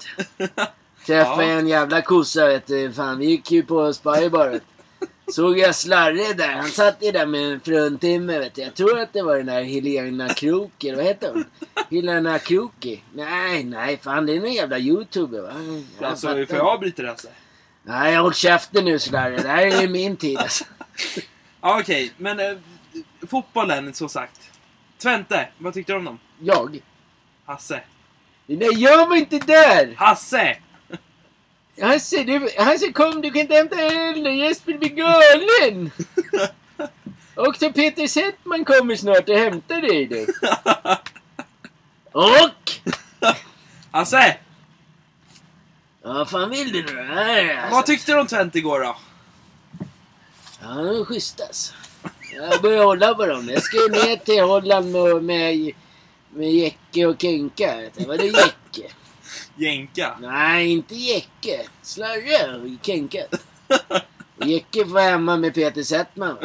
Träffade Ja. en jävla kossa vet du. Fan, vi gick ju på Spybar. Såg jag Slarre där. Han satt ju där med en fruntimmer vet du. Jag tror att det var den där Helena Kroki. eller Vad heter hon? Helena Kroki? Nej, nej. Fan, det är någon jävla youtuber va? Jag Alltså, fattar får jag avbryta det Hasse? Nej, håll käften nu Slarre. Det här är ju min tid alltså. Ja, okej, men eh, fotbollen, så sagt. Twente, vad tyckte du om dem? Jag? Hasse. Nej, jag var inte där! Hasse! Hasse, du, Hasse kom, du kan inte hämta öl. Jesper blir galen. (laughs) Och så Peter Settman kommer snart och hämtar dig du. Och? Hasse! Ja, vad fan vill du nu? Här, alltså. Vad tyckte du om Twente igår då? Ja, de är schyssta alltså. Jag börjar hålla på dem. Jag ska ju ner till Holland med, med, med Jecke och Kenka. Vadå Jecke? Jänka. Nej, inte Jecke. Slarre och Kenka. Och Jecke får hemma med Peter Settman.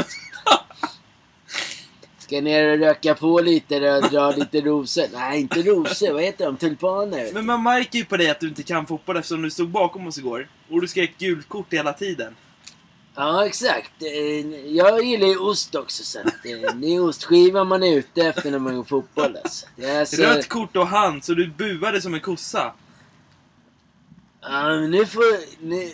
Ska ner och röka på lite och dra lite rosor. Nej, inte rosor. Vad heter de? Tulpaner. Men man märker ju på dig att du inte kan fotboll eftersom du stod bakom oss igår. Och du skrek gult kort hela tiden. Ja, exakt. Eh, Jag gillar ju ost också. Så att, eh, det är ostskiva man är ute efter när man går fotboll. Alltså. Det är så... Rött kort och hand, så du buade som en kossa. Ja, men nu får... Nu...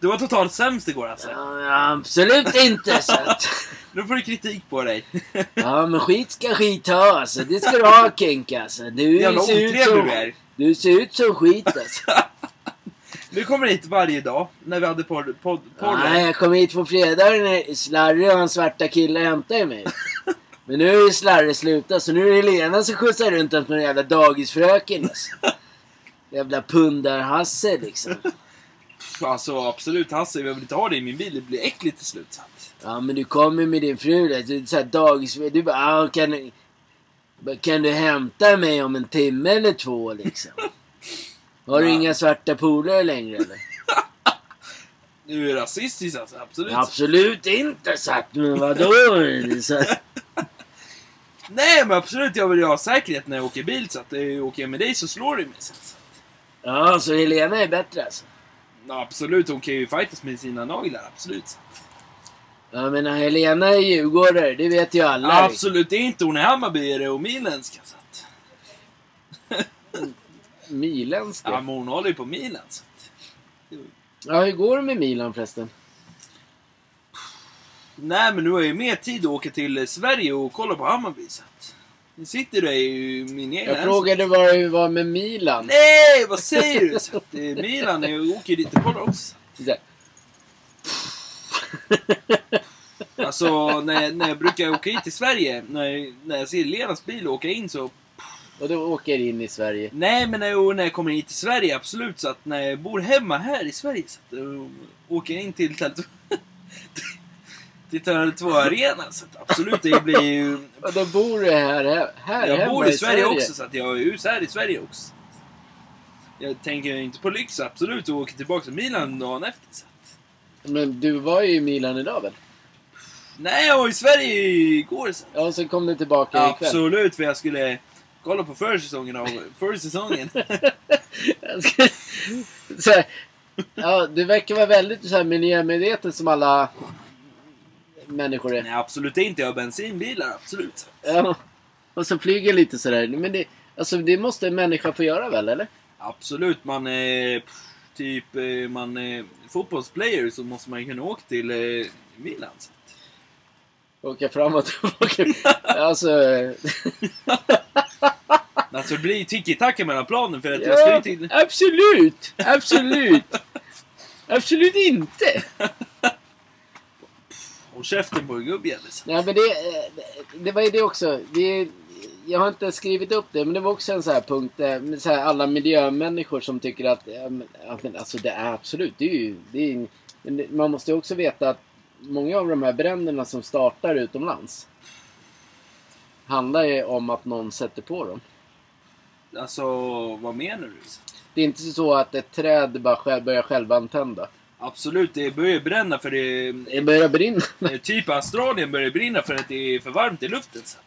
Du var totalt sämst igår alltså. Ja, absolut inte. Så att... (laughs) Nu får du kritik på dig. (laughs) Ja, men skit ska skit ha alltså. Det ska du ha Kenka alltså. Du Jävla ser ut som... du är. Du ser ut som skit alltså. (laughs) Du kommer hit varje dag när vi hade podd, podd, podden. Nej, jag kom hit på fredagar när Slarre och hans svarta killar hämtade mig. Men nu är ju Slarre slutat så nu är det Helena som skjutsar runt som en jävla dagisfröken alltså. Jävla pundar-Hasse liksom. (laughs) Alltså absolut Hasse, jag vill inte ha det i min bil. Det blir äckligt till slut. Så Ja men du kommer med din fru där. Du, så här, dagis, du bara, ah, kan, du- kan du hämta mig om en timme eller två liksom? (laughs) Har du Ja. inga svarta polare längre eller? (laughs) Du är rasistisk alltså, absolut. Absolut inte sagt, men vadå? Så, Nej men absolut, jag vill ju ha säkerhet när jag åker bil. Så att åker jag med dig så slår du mig sen. ja, så Helena är bättre alltså? Ja, absolut, hon kan ju fightas med sina naglar, absolut. Jag menar Helena är djurgårdare, det vet ju alla. liksom. absolut, inte hon är Hammarbyare och milenska. Så att, (laughs) Milenska. ja, men hon håller ju på Milan. Så. att- Ja, hur går det med Milan förresten? Nej men nu har jag ju mer tid att åka till Sverige och kolla på Hammarby. Så att, nu sitter du i min egna Jag frågade vad det var med Milan. Nej, vad säger du? Så att, eh, Milan är, åker ju dit och kollar också. Alltså, när, jag- när jag brukar åka hit till Sverige, när, när jag ser Lenas bil åka in så... Och då åker in i Sverige. Nej, men när jag, när jag kommer hit till Sverige, absolut. Så att när jag bor hemma här i Sverige, så att, eh, åker jag in till Tält... 92-arenan. Så att absolut, det blir ju... (laughs) Men då bor du här, här Jag bor i, i Sverige, också, så att jag är hus här i Sverige också. Jag tänker inte på lyx, absolut, och åker tillbaka till Milan dagen efter. Så att... Men du var ju i Milan idag väl? Nej, jag var i Sverige igår. Så. att... Ja, och sen kom du tillbaka ja, ikväll? Absolut, för jag skulle kolla på försäsongen av (laughs) försäsongen. så här, ja, du verkar vara väldigt så här, miljömedveten som alla människor är. Nej, absolut inte. Jag har bensinbilar, absolut. Ja. Och så flyger lite sådär. Men det, alltså, det måste en människa få göra väl, eller? Absolut, man är typ eh, man är fotbollsplayer så måste man kunna åka till eh, Milan. Så. Åka fram och (laughs) tillbaka. Alltså... (laughs) Alltså det blir tiki-taka mellan planen för att jag ska Ja, ju till... absolut! Absolut! Absolut inte! (laughs) Och käften på en gubbjävel. så. Nej men det, eh, det var ju det också. Det, jag har inte skrivit upp det men det var också en sån här punkt. eh, Så här, alla miljömänniskor som tycker att ja, men, men, alltså det är absolut. Det är ju, det är, man måste ju också veta att många av de här bränderna som startar utomlands handlar ju om att någon sätter på dem. Alltså, vad menar du? Det är inte så att ett träd bara själv, börjar självantända. Absolut, det börjar bränna för det... Det börjar brinna. Typ Australien börjar brinna för att det är för varmt i luften. Så.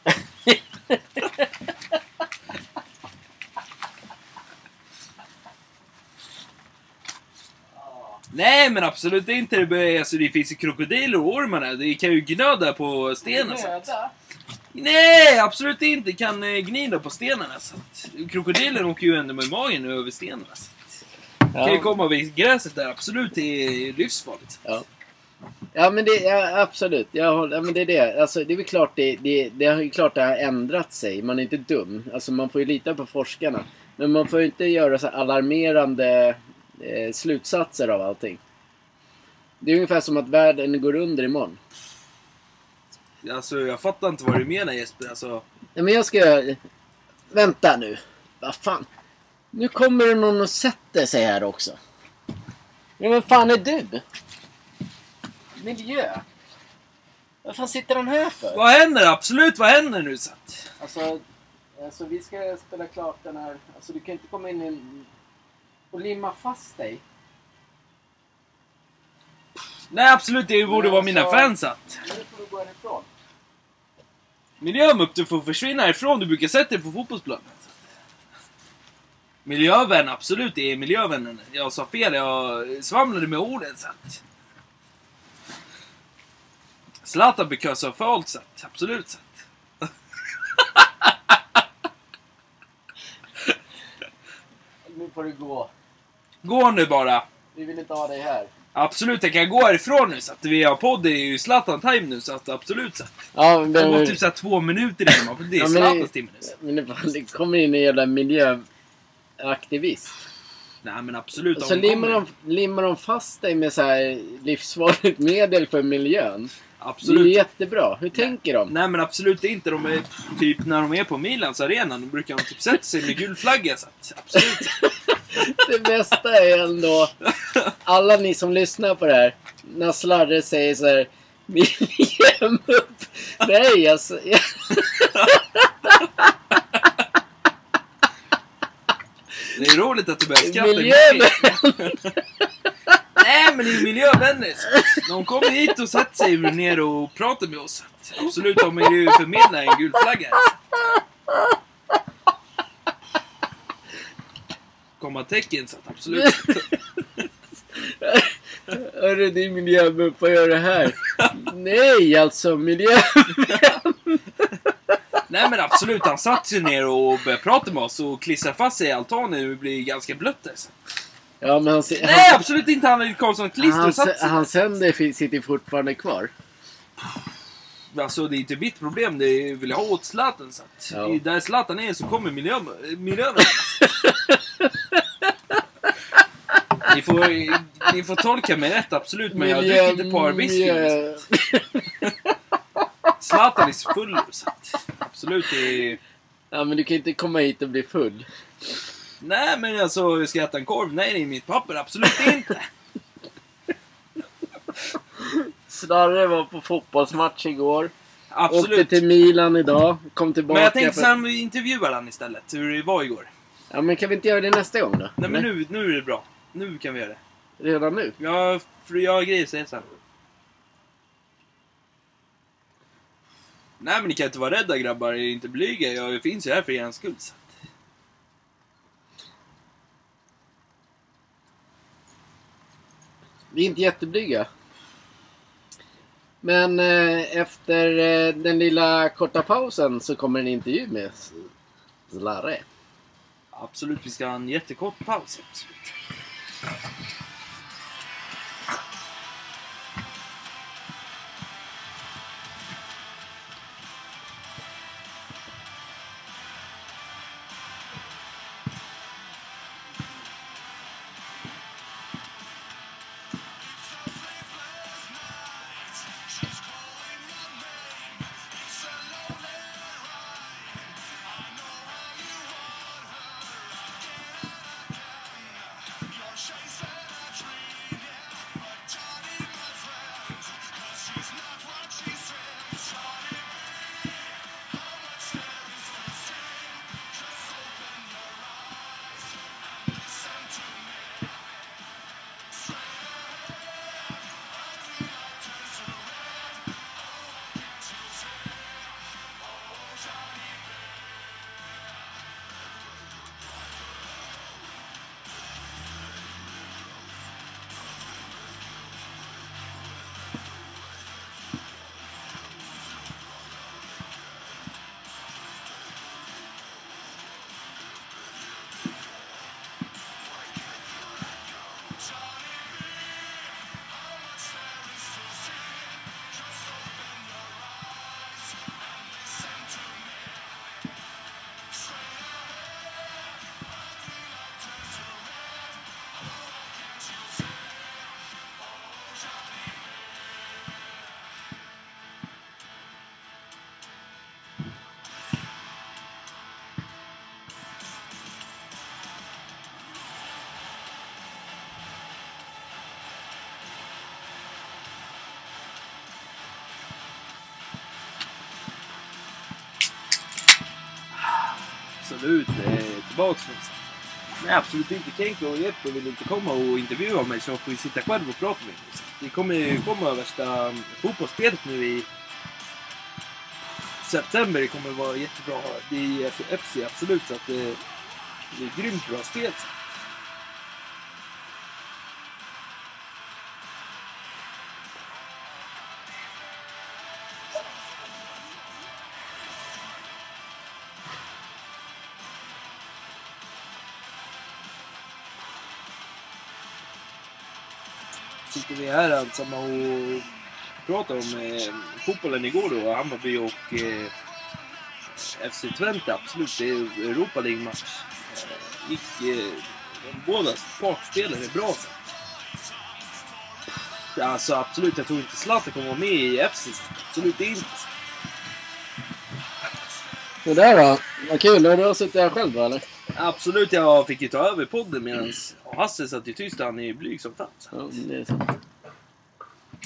Nej men absolut inte. Det, börjar, alltså, det finns ju krokodiler och ormar. Det kan ju gnöda på stenen. Så. Nej, absolut inte. Kan eh, gnida på stenarna. Så. att Krokodilen åker ju ändå med magen över stenarna. Så. Att Kan ju Ja. komma vid gräset där. Absolut, det är livsfarligt. Ja. Ja men det, ja, absolut. Jag håller, ja, men det är det. Alltså, det är väl klart det, det, det har ju klart det har ändrat sig. Man är inte dum. Alltså man får ju lita på forskarna. Men man får ju inte göra så alarmerande eh, slutsatser av allting. Det är ungefär som att världen går under imorgon. Alltså, jag fattar inte vad du menar Jesper. Alltså, Ja, men jag ska... Vänta nu. Vad fan. Nu kommer det någon och sätter sig här också. Ja, men fan är du? Miljö. Vad fan sitter han här för? vad händer? Absolut, vad händer nu? Så att, Alltså, alltså vi ska spela klart den här... Alltså du kan inte komma in i och limma fast dig. nej, absolut, det borde vara mina alltså- fans. Att. Nu får du gå härifrån. Miljömupp, du får försvinna härifrån. Du brukar sätta dig på fotbollsplanen. Miljövän, absolut, det är miljövännen. Jag sa fel, jag svamlade med orden. Så att. Zlatan because of fault, så att. Absolut. Så att. (laughs) Nu får du gå. Gå nu bara. Vi vill inte ha dig här. Absolut, jag kan gå härifrån nu så att vi har podd. Det är ju Zlatan-time nu så att absolut så att. Ja, men, Det men, typ såhär två minuter innan. för Det är Ja, Zlatans timme nu. men det, (laughs) det kommer in en jävla miljöaktivist. Nej men absolut. Och så limmar de, limmar de fast dig med så här livsfarligt (laughs) medel för miljön. Det är Absolut. jättebra. Hur tänker de? Nej men absolut inte. De är typ när de är på Milans arena. Då brukar de typ sätta sig med gul flagga. Så att, absolut. (laughs) Det bästa är ändå alla ni som lyssnar på det här. När Slarre säger så här. Nej alltså. (laughs) Det är roligt att du börjar skratta. Miljövän. Nej men det är miljövänner. De kommer hit och sätter sig ner och pratar med oss. Absolut, de är ju förmedla en gul flagga. Kommatecken så att absolut. Hörru din miljömupp, vad gör du här? (laughs) Nej alltså miljö... Nej men absolut, han satt sig ner och började prata med oss och klistrade fast sig i altanen och blev ganska blött där. så. Ja men han, se- Nej absolut inte, han hade Karlsson klister han, satt han, sig. hans händer fin- sitter fortfarande kvar. Alltså det är inte mitt problem, det är vill jag ha åt Zlatan. Så att Ja. i- där Zlatan är så kommer miljö, miljövännerna. (laughs) ni, får, ni får tolka mig rätt absolut, men jag dricker inte miljö- Zlatan är full så att absolut det är... Ja men du kan inte komma hit och bli full. Nej men alltså, jag ska äta en korv? Nej, det är mitt papper. Absolut inte. Slarre var på fotbollsmatch igår. Åkte Absolut. till Milan idag. Kom tillbaka. Men jag tänkte för- sen vi intervjuar han istället, hur det var igår. Ja, men kan vi inte göra det nästa gång då? Nej men nu, nu är det bra. Nu kan vi göra det. Redan nu? Ja, för jag har grejer att säga sen. Nej men ni kan inte vara rädda grabbar, inte blyga. Jag finns ju här för er skull. så. Vi är inte jätteblyga. Men eh, efter eh, den lilla korta pausen så kommer en intervju med Zlare. Absolut, vi ska ha en jättekort paus. Absolut. Absolut, eh, tillbaks från Nej, absolut inte. Kenko och Jeppe vill inte komma och intervjua mig så jag får ju sitta själv och prata med mig. Vi Det kommer ju komma värsta mm, fotbollsspelet nu i september. Det kommer vara jättebra Det är ju FC, absolut. Så att det, det är grymt bra spel. Så. Sitter vi här ensamma och pratar om eh, fotbollen igår då. Hammarby och eh, FC Twente, absolut. Det är Europa League-match. Eh, gick eh, båda partspelare bra sen. Alltså absolut, jag tror inte Zlatan kommer vara med i FC. Absolut inte. Det där då? Vad kul. Har du suttit här själv då eller? Absolut, jag fick ju ta över podden medan Hasse satt ju tyst. Han är ju blyg som fan. Ja, det är sant.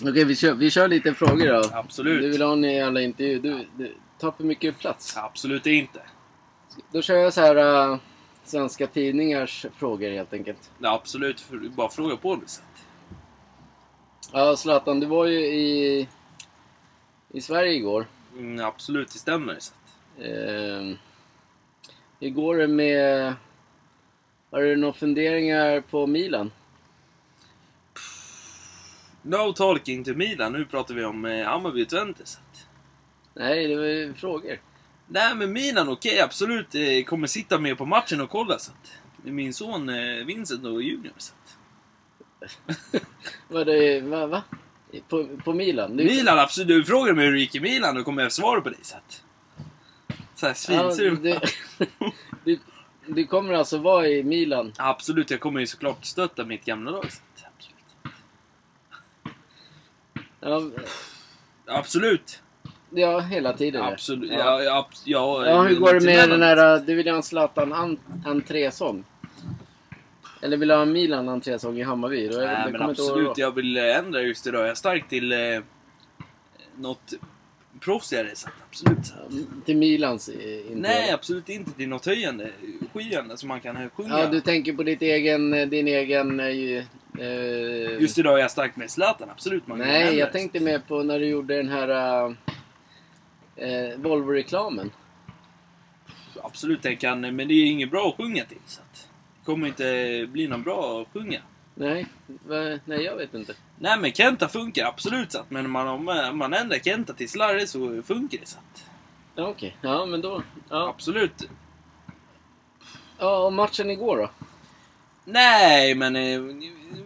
Okej, vi kör, vi kör lite frågor då. Absolut. Du vill ha en jävla intervju. Du, du tar för mycket plats. Absolut inte. Då kör jag så här äh, svenska tidningars frågor helt enkelt. Ja, absolut, för bara fråga på det. så. Ja, Zlatan, du var ju i, i Sverige igår. Mm, absolut, det stämmer. Så. Eh, hur går det med... Har du några funderingar på Milan? No talking to Milan. Nu pratar vi om eh, Hammarby och Twente. så att- Nej, det var ju frågor. Nej, men Milan, okej, absolut. Eh, kommer sitta med på matchen och kolla. Så att, min son eh, Vincent och Junior. Så att. (laughs) Vad det, va, va? På, på Milan? Du, Milan, absolut. Du frågar mig hur det gick i Milan, då kommer jag svara på dig. Så, att. så här Ja, svinsur. du, (laughs) du, du kommer alltså vara i Milan? Absolut, jag kommer ju såklart stötta mitt gamla lag. Absolut. Ja, absolut. ja hela tiden. Absolut. Ja. Ja, ja, ja, hur går det med den här... Du vill ha en Zlatan en, entrésång? Eller vill du ha en Milan entrésång i Hammarby? Då Nej, men absolut. Jag vill eh, ändra just idag. Jag är stark till eh, något proffsigare. Att absolut. Till Milans eh, intro. Nej, absolut inte till något höjande. uppskyande som man kan sjunga. Ja, du tänker på ditt egen, din egen... eh, eh, Just idag är jag starkt med Zlatan, absolut. Man Nej, jag tänkte mer på när du gjorde den här eh, eh, Volvo-reklamen. Absolut, den kan, men det är inget bra att sjunga till. Så att det kommer inte bli någon bra att sjunga. Nej, nej jag vet inte. Nej men Kenta funkar absolut så att, men man, om man ändrar Kenta till Slarre så funkar det så att, Ja, Okej, ja men då. Ja. Absolut. ja, och matchen igår då? Nej men eh,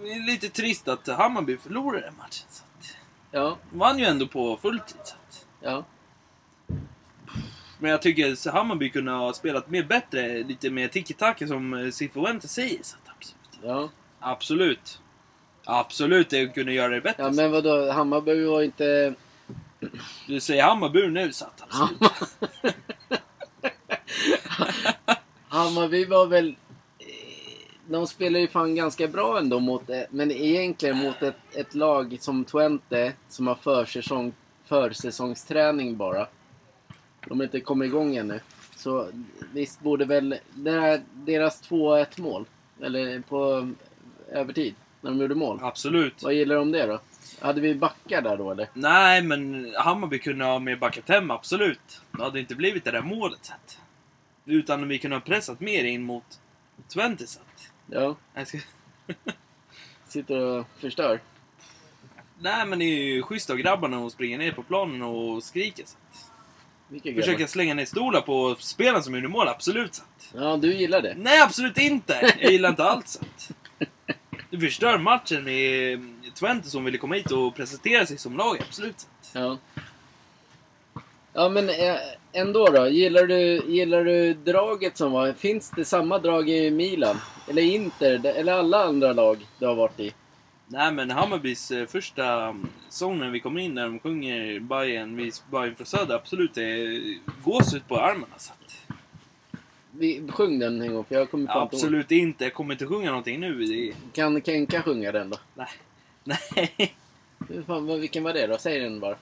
det är lite trist att Hammarby förlorade den matchen. Så att, Ja, de vann ju ändå på fulltid. Så att, ja. men jag tycker att Hammarby kunde ha spelat mer bättre, lite mer tiki-taka som eh, Cifuentes säger. Så att, absolut. Ja, Absolut. Absolut, det kunde göra det bättre. ja men vadå, Hammarby var inte... Du säger Hammarby nu att absolut. Hammarby var väl... De spelar ju fan ganska bra ändå mot... Men egentligen mot ett, ett lag som Twente som har försäsong, försäsongsträning bara. De har inte kommit igång ännu. Så visst borde väl... Det här, deras 2-1 mål. Eller på övertid. När de gjorde mål. Absolut. Vad gillar de det då? Hade vi backar där då eller? Nej, men Hammarby kunde ha mer backat hem, absolut. Det hade inte blivit det där målet. Så att. Utan vi kunde ha pressat mer in mot Twente. Så att. Ja, ska... (laughs) sitter och förstör. Nej, men det är ju schysst av grabbarna att springa ner på planen och skrika. Grabbar. Försöka slänga ner stolar på spelaren som gjorde mål, absolut. Så att. Ja, du gillar det? Nej, absolut inte! Jag gillar inte alls så att. Du förstör matchen med Twente som ville komma hit och presentera sig som lag, absolut. Ja. Ja men eh, ändå då. Gillar du, gillar du draget som var? Finns det samma drag i Milan? Eller Inter? Eller alla andra lag du har varit i? Nej men Hammarbys eh, första mm, sång när vi kommer in när de sjunger Bajen, vi Bajen från Söder, absolut det är gåshud på armarna. Så att, Vi, sjung den en gång för jag kommer ihåg. absolut inte, jag kommer inte sjunga någonting nu. Det Kan Kenka sjunga den då? nej. (laughs) Nej. Hur Fan, vilken var det då? Säg den bara.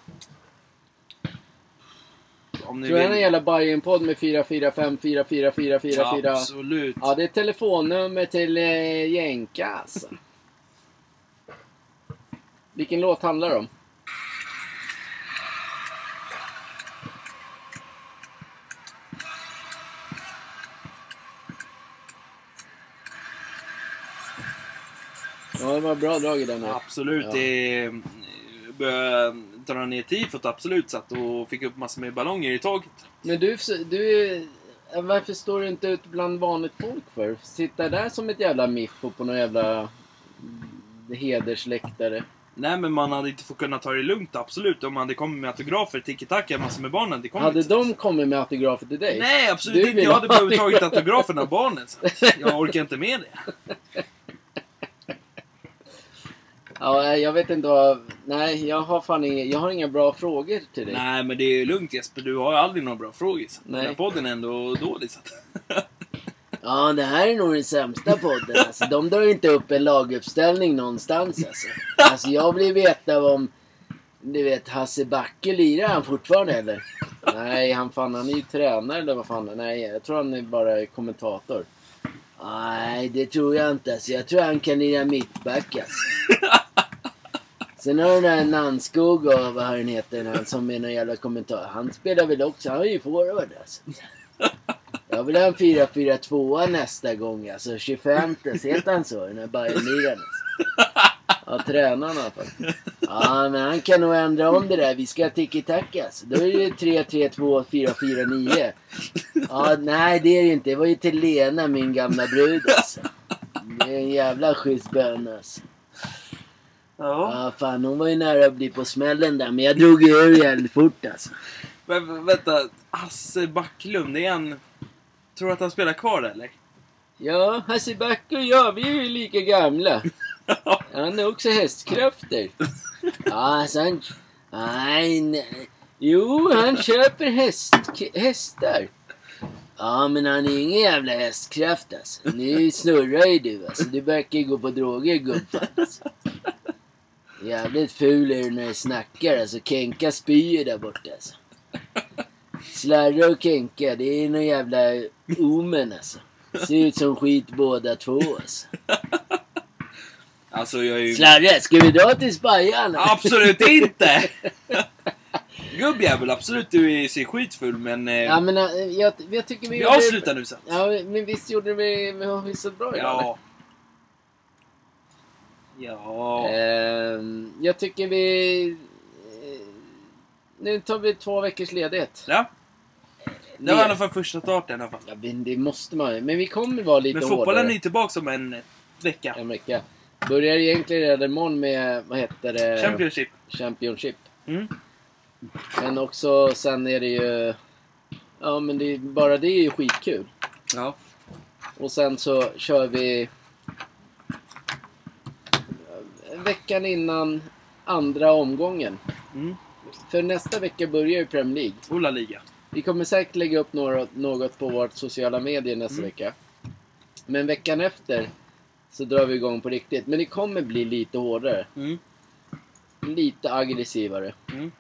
Om ni Tror du är en vill. jävla Bajen-podd med 445 4444444? Absolut. Ja, det är telefonnummer till eh, Jänka alltså. Vilken låt handlar det om? Ja, det var bra drag i den här. Absolut. Ja. Det började dra ner tifot, absolut. Satt och fick upp massor med ballonger i taget. Men du, du varför står du inte ute bland vanligt folk för? Sitta där som ett jävla miffo på någon jävla hedersläktare. Nej men man hade inte fått kunna ta det lugnt, absolut. Om man hade kommit med autografer, tiki-taka, massor med barnen. Det kom Hade inte. de kommit med autografer till dig? Nej, absolut Du inte. Jag hade ha behövt tagit autograferna av barnen. Så jag orkar inte med det. (laughs) Ja, nej, jag vet inte vad... Nej, jag har fan inga, jag har inga bra frågor till dig. Nej, men det är lugnt Jesper. Du har ju aldrig några bra frågor. Så att den Nej. här podden är ändå dålig. Så. (laughs) Ja, det här är nog den sämsta podden. Alltså, de drar inte upp en laguppställning någonstans alltså. Alltså, jag vill veta om... Du vet, Hasse Backe, lirar han fortfarande eller? Nej, han, fan, han är ju tränare eller vad fan. Nej, jag tror han är bara kommentator. Nej, det tror jag inte. Alltså, jag tror han kan lira mittback alltså. (laughs) Sen har du den där Nannskog och vad han heter, han som är någon jävla kommentar. Han spelar väl också, han är ju forward alltså. Jag vill ha en 4-4-2 nästa gång alltså. 25 heter han så? Den här Bajenliraren. Alltså. Ja, tränaren i alla fall. Ja, men han kan nog ändra om det där. Vi ska ha tiki-taka alltså. Då är det ju 3-3-2, 4-4-9. Ja, nej det är det inte. Det var ju till Lena, min gamla brud alltså. Det är en jävla schysst bön alltså. Ja. Ja, fan hon var ju nära att bli på smällen där. Men jag drog ju ur jävligt fort alltså. Men vä- vänta, Hasse Backlund, det är han... Tror du att han spelar kvar eller? Ja, Hasse Backe och jag, vi är ju lika gamla. (laughs) Han har också hästkrafter. Ja, alltså han... Nej, nej. Jo, han köper häst, hästar. Ja, men han är ingen jävla hästkraft alltså. Nu snurrar ju du alltså. Du verkar ju gå på droger gubbfan alltså. Jävligt ful är du när du snackar alltså. Kenka spyr där borta alltså. Slarre och Kenka, det är någon jävla omen alltså. Ser ut som skit båda två alltså. Alltså jag är ju... Slarre, ska vi dra till Spajan? Absolut inte! (laughs) Gubbjävel, absolut du ser skitfull men... Eh, Ja men äh, jag, jag tycker vi vi avslutar nu sen. Ja men visst gjorde vi, vi så bra idag? Ja. Ja. Ehm, jag tycker vi... eh, Nu tar vi två veckors ledighet. Ja. Det var i alla fall första starten i alla fall. Ja, men det måste man Men vi kommer vara lite Men fotbollen är hårdare ju tillbaka om en vecka. en vecka. Börjar egentligen redan imorgon med, vad heter det? Championship. Championship. Mm. Men också sen är det ju... Ja men det, är- bara det är ju skitkul. Ja. Och sen så kör vi... Veckan innan andra omgången. Mm. För nästa vecka börjar ju Premier League. Ola Liga. Vi kommer säkert lägga upp något, något på vårt sociala medier nästa Mm. vecka. Men veckan efter så drar vi igång på riktigt. Men det kommer bli lite hårdare. Mm. Lite aggressivare. Mm.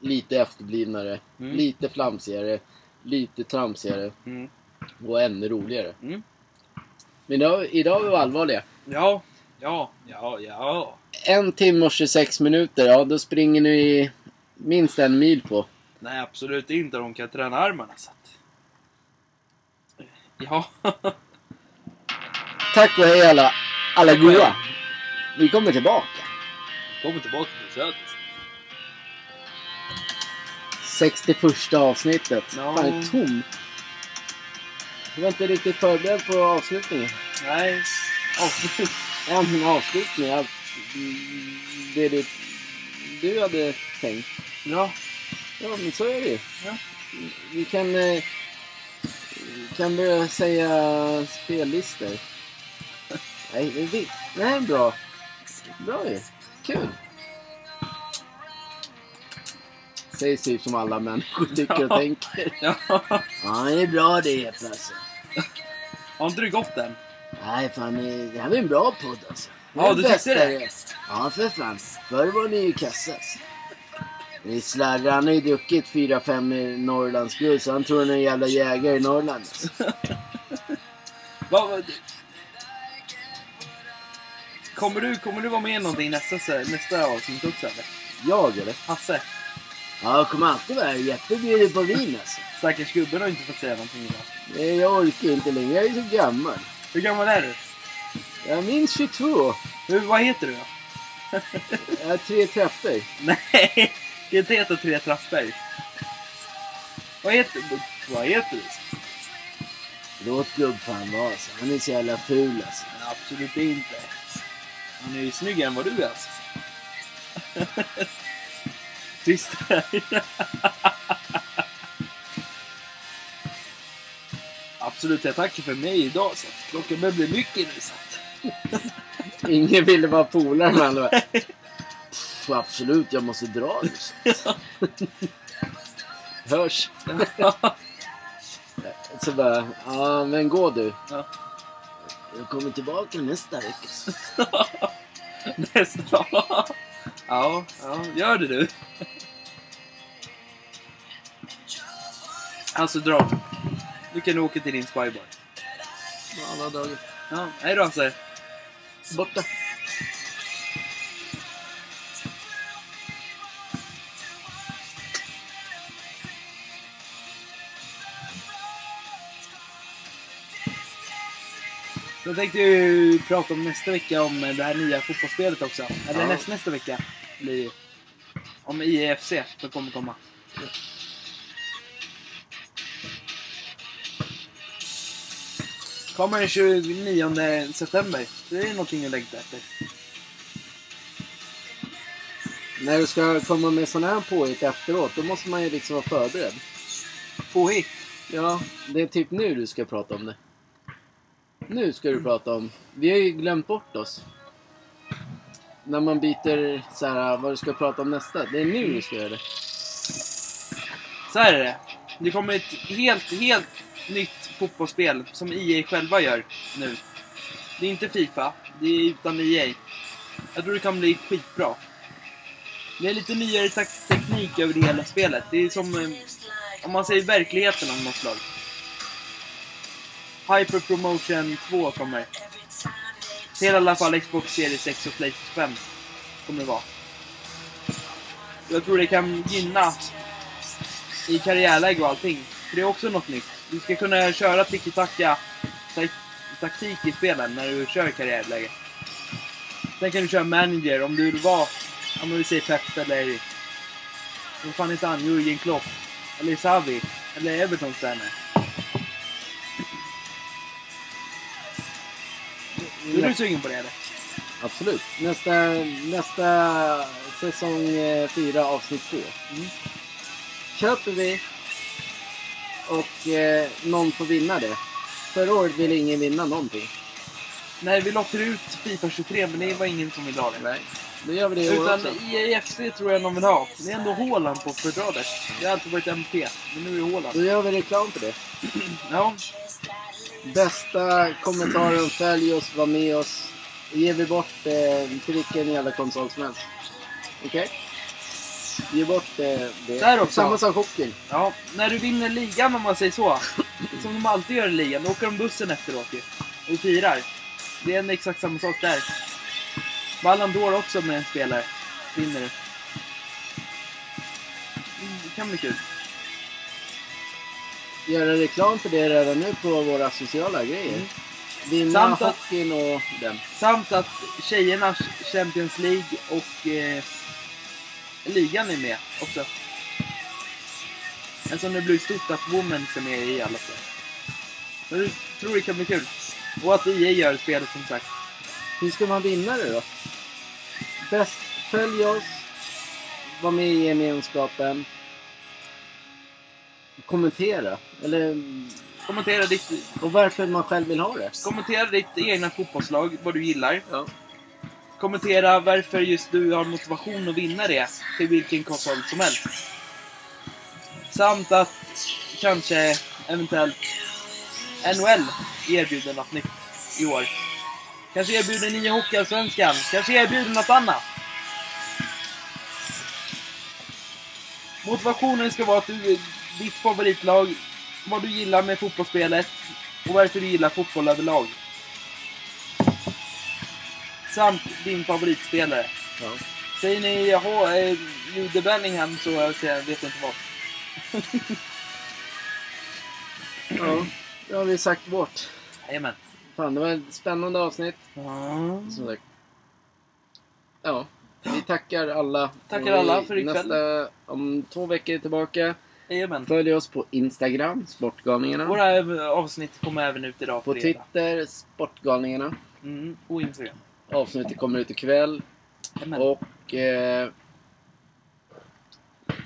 Lite efterblivnare. Mm. Lite flamsigare. Lite tramsigare. Mm. Och ännu roligare. Mm. Men idag, idag är vi allvarliga. Ja. Ja. Ja. Ja. En timme och 26 minuter, ja då springer ni minst en mil på. Nej, absolut inte. De kan träna armarna så att... Ja. (laughs) Tack och hej alla, alla goa. Vi kommer tillbaka. Kommer tillbaka till södern. 61 avsnittet. Ja. Fan, jag är tom. Jag var inte riktigt förberedd på avslutningen. Nej. Avslut. Men avslutning. Allt det du, du hade tänkt. Ja. Ja, men så är det ju. Ja. Vi kan, eh, kan börja säga spellistor. Nej, vi. Nej, bra. Bra ju. Kul. Sägs typ som alla människor tycker och tänker. Ja. Ja, det är bra det alltså. Har inte du gått än? Nej, fan, eh, det här var en bra podd alltså. Ja, du tyckte det? Ja, för fan. Förr var ni ju kassa alltså. Slarre, han har ju druckit 4-5 Norrlandsguld så han tror han är en jävla jägare i Norrland. Alltså. (laughs) Vad, vad, kommer, du, kommer du vara med i någonting nästa, nästa avsnitt också eller? Jag eller? Hasse? Ja, jag kommer alltid vara här. Jeppe bjuder på vin alltså. Stackars gubben har inte fått säga någonting idag. Nej, Jag orkar inte längre. Jag är så gammal. Hur gammal är du? Jag minns 22. Hur, vad heter du då? Jag har tre trappor. Nej, det inte heter tre trappor. Vad heter, vad heter du? Låt gubbfan vara alltså. Han är så jävla ful alltså. Absolut inte. Han är ju snyggare än vad du är alltså. (laughs) Tyst (laughs) Absolut, jag tackar för mig idag så att klockan börjar bli mycket nu så att... (laughs) Ingen ville vara polare med honom. Pff, Absolut, jag måste dra nu. så. Hörs. (laughs) Så bara, ja men gå du. Ja. Jag kommer tillbaka nästa vecka. (laughs) Nästa. Ja, ja, gör det du. Alltså dra. Nu kan du åka till din spybar. Alla dagar. Ja, hej då Hasse. Borta. Jag tänkte ju prata om nästa vecka om det här nya fotbollsspelet också. Eller Ja. näst, nästa vecka blir Om IEFC som kommer komma. Kommer den 29 september. Det är någonting att längta efter. När du ska komma med sån här påhitt efteråt, då måste man ju liksom vara förberedd. Påhitt. Ja, det är typ nu du ska prata om det. Nu ska du prata om... Vi har ju glömt bort oss. När man byter så här, vad du ska prata om nästa. Det är nu du ska göra det. Så här är det. Det kommer ett helt, helt nytt fotbollsspel som EA själva gör nu. Det är inte Fifa, det är utan EA. Jag tror det kan bli skitbra. Det är lite nyare teknik över det hela spelet. Det är som, eh, om man säger verkligheten av något slag. Hyper Promotion 2 kommer. Till i alla fall Xbox Series 6 och Playstation 5. Kommer det vara. Jag tror det kan gynna i karriärläge och allting. För det är också något nytt. Du ska kunna köra tiki-taka tak- taktik i spelen när du kör karriärläge. Sen kan du köra manager om du vill vara, om vi säger Pep eller vad fan heter han? Jurgen Klopp. Eller Xavi. Eller Evertons tränare. Är du sugen på det eller? Absolut. Nästa, nästa säsong 4 avsnitt 2. Mm. Köper vi och eh, någon får vinna det. Förra året ville ingen vinna någonting. Nej, vi lottade ut Fifa 23 men det var ingen som ville ha det. Nej. Då gör vi det i år Utan också. IAFC tror jag någon vill ha. Det är ändå Haaland på fördraget. Det har alltid varit MP, men nu är det Haaland. Då gör vi reklam för det. (clears throat) Ja, Bästa kommentaren, följ oss, var med oss. Ger vi bort eh, till vilken jävla konsol som helst. Okej? Ge bort eh, det. Där också. Samma som hockeyn. ja, när du vinner ligan om man säger så. Som de alltid gör i ligan, då åker de bussen efteråt ju. Och firar. Det är en exakt samma sak där. Ballon d'Or också med en spelare. Vinner du. Mm, Det kan bli kul. Göra reklam för det redan nu på våra sociala grejer. Mm. Vinna Samt hockeyn och den. Samt att tjejernas Champions League och eh, ligan är med också. Eftersom det blir stort att Womens är med i alla fall. Så jag tror det kan bli kul. Och att EA gör spelet som sagt. Hur ska man vinna det då? Bäst, följ oss. Var med i gemenskapen. Kommentera. Eller, Kommentera ditt, och varför man själv vill ha det. kommentera ditt egna fotbollslag, vad du gillar. Ja. Kommentera varför just du har motivation att vinna det till vilken konsol som helst. Samt att kanske eventuellt NHL erbjuder något nytt i år. Kanske erbjuder nya Hockeyallsvenskan. Kanske erbjuder något annat. Motivationen ska vara att du, ditt favoritlag, vad du gillar med fotbollsspelet och varför du gillar fotboll överlag. Samt din favoritspelare. Ja. Säger ni jaha, eh, Jude Bellingham så jag säger, vet inte vad. (laughs) ja. Det har vi sagt bort. Jajamän. Fan, det var ett spännande avsnitt. Som sagt. Ja. Vi tackar alla. Tackar Och alla för ikväll. Nästa, om två veckor är tillbaka. Jajamän. Följ oss på Instagram, Sportgalningarna. Våra avsnitt kommer även ut idag På fredag. Twitter, Sportgalningarna. Mm, och Instagram. Avsnittet kommer ut ikväll. Jajamän. Och... Eh,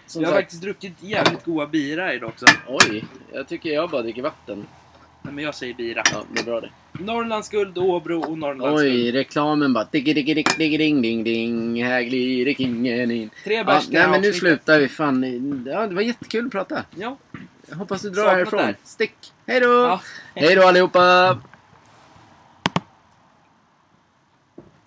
som Jag har sagt, faktiskt druckit jävligt goda bira idag också. oj. Jag tycker jag bara dricker vatten. Nej, men jag säger bira. Ja, det är bra det. Norrlands guld, Åbro och Norrlands guld. Oj, reklamen bara... Diggi, diggi, diggi, diggi, ding, ding, ding. Här glider kingen in. Tre Ja, bärs nej, men nu slutar vi. Fan, ja, det var jättekul att prata. Ja. Jag hoppas du drar Saknat härifrån. det här. Stick. Hej då! ja. Hej då allihopa!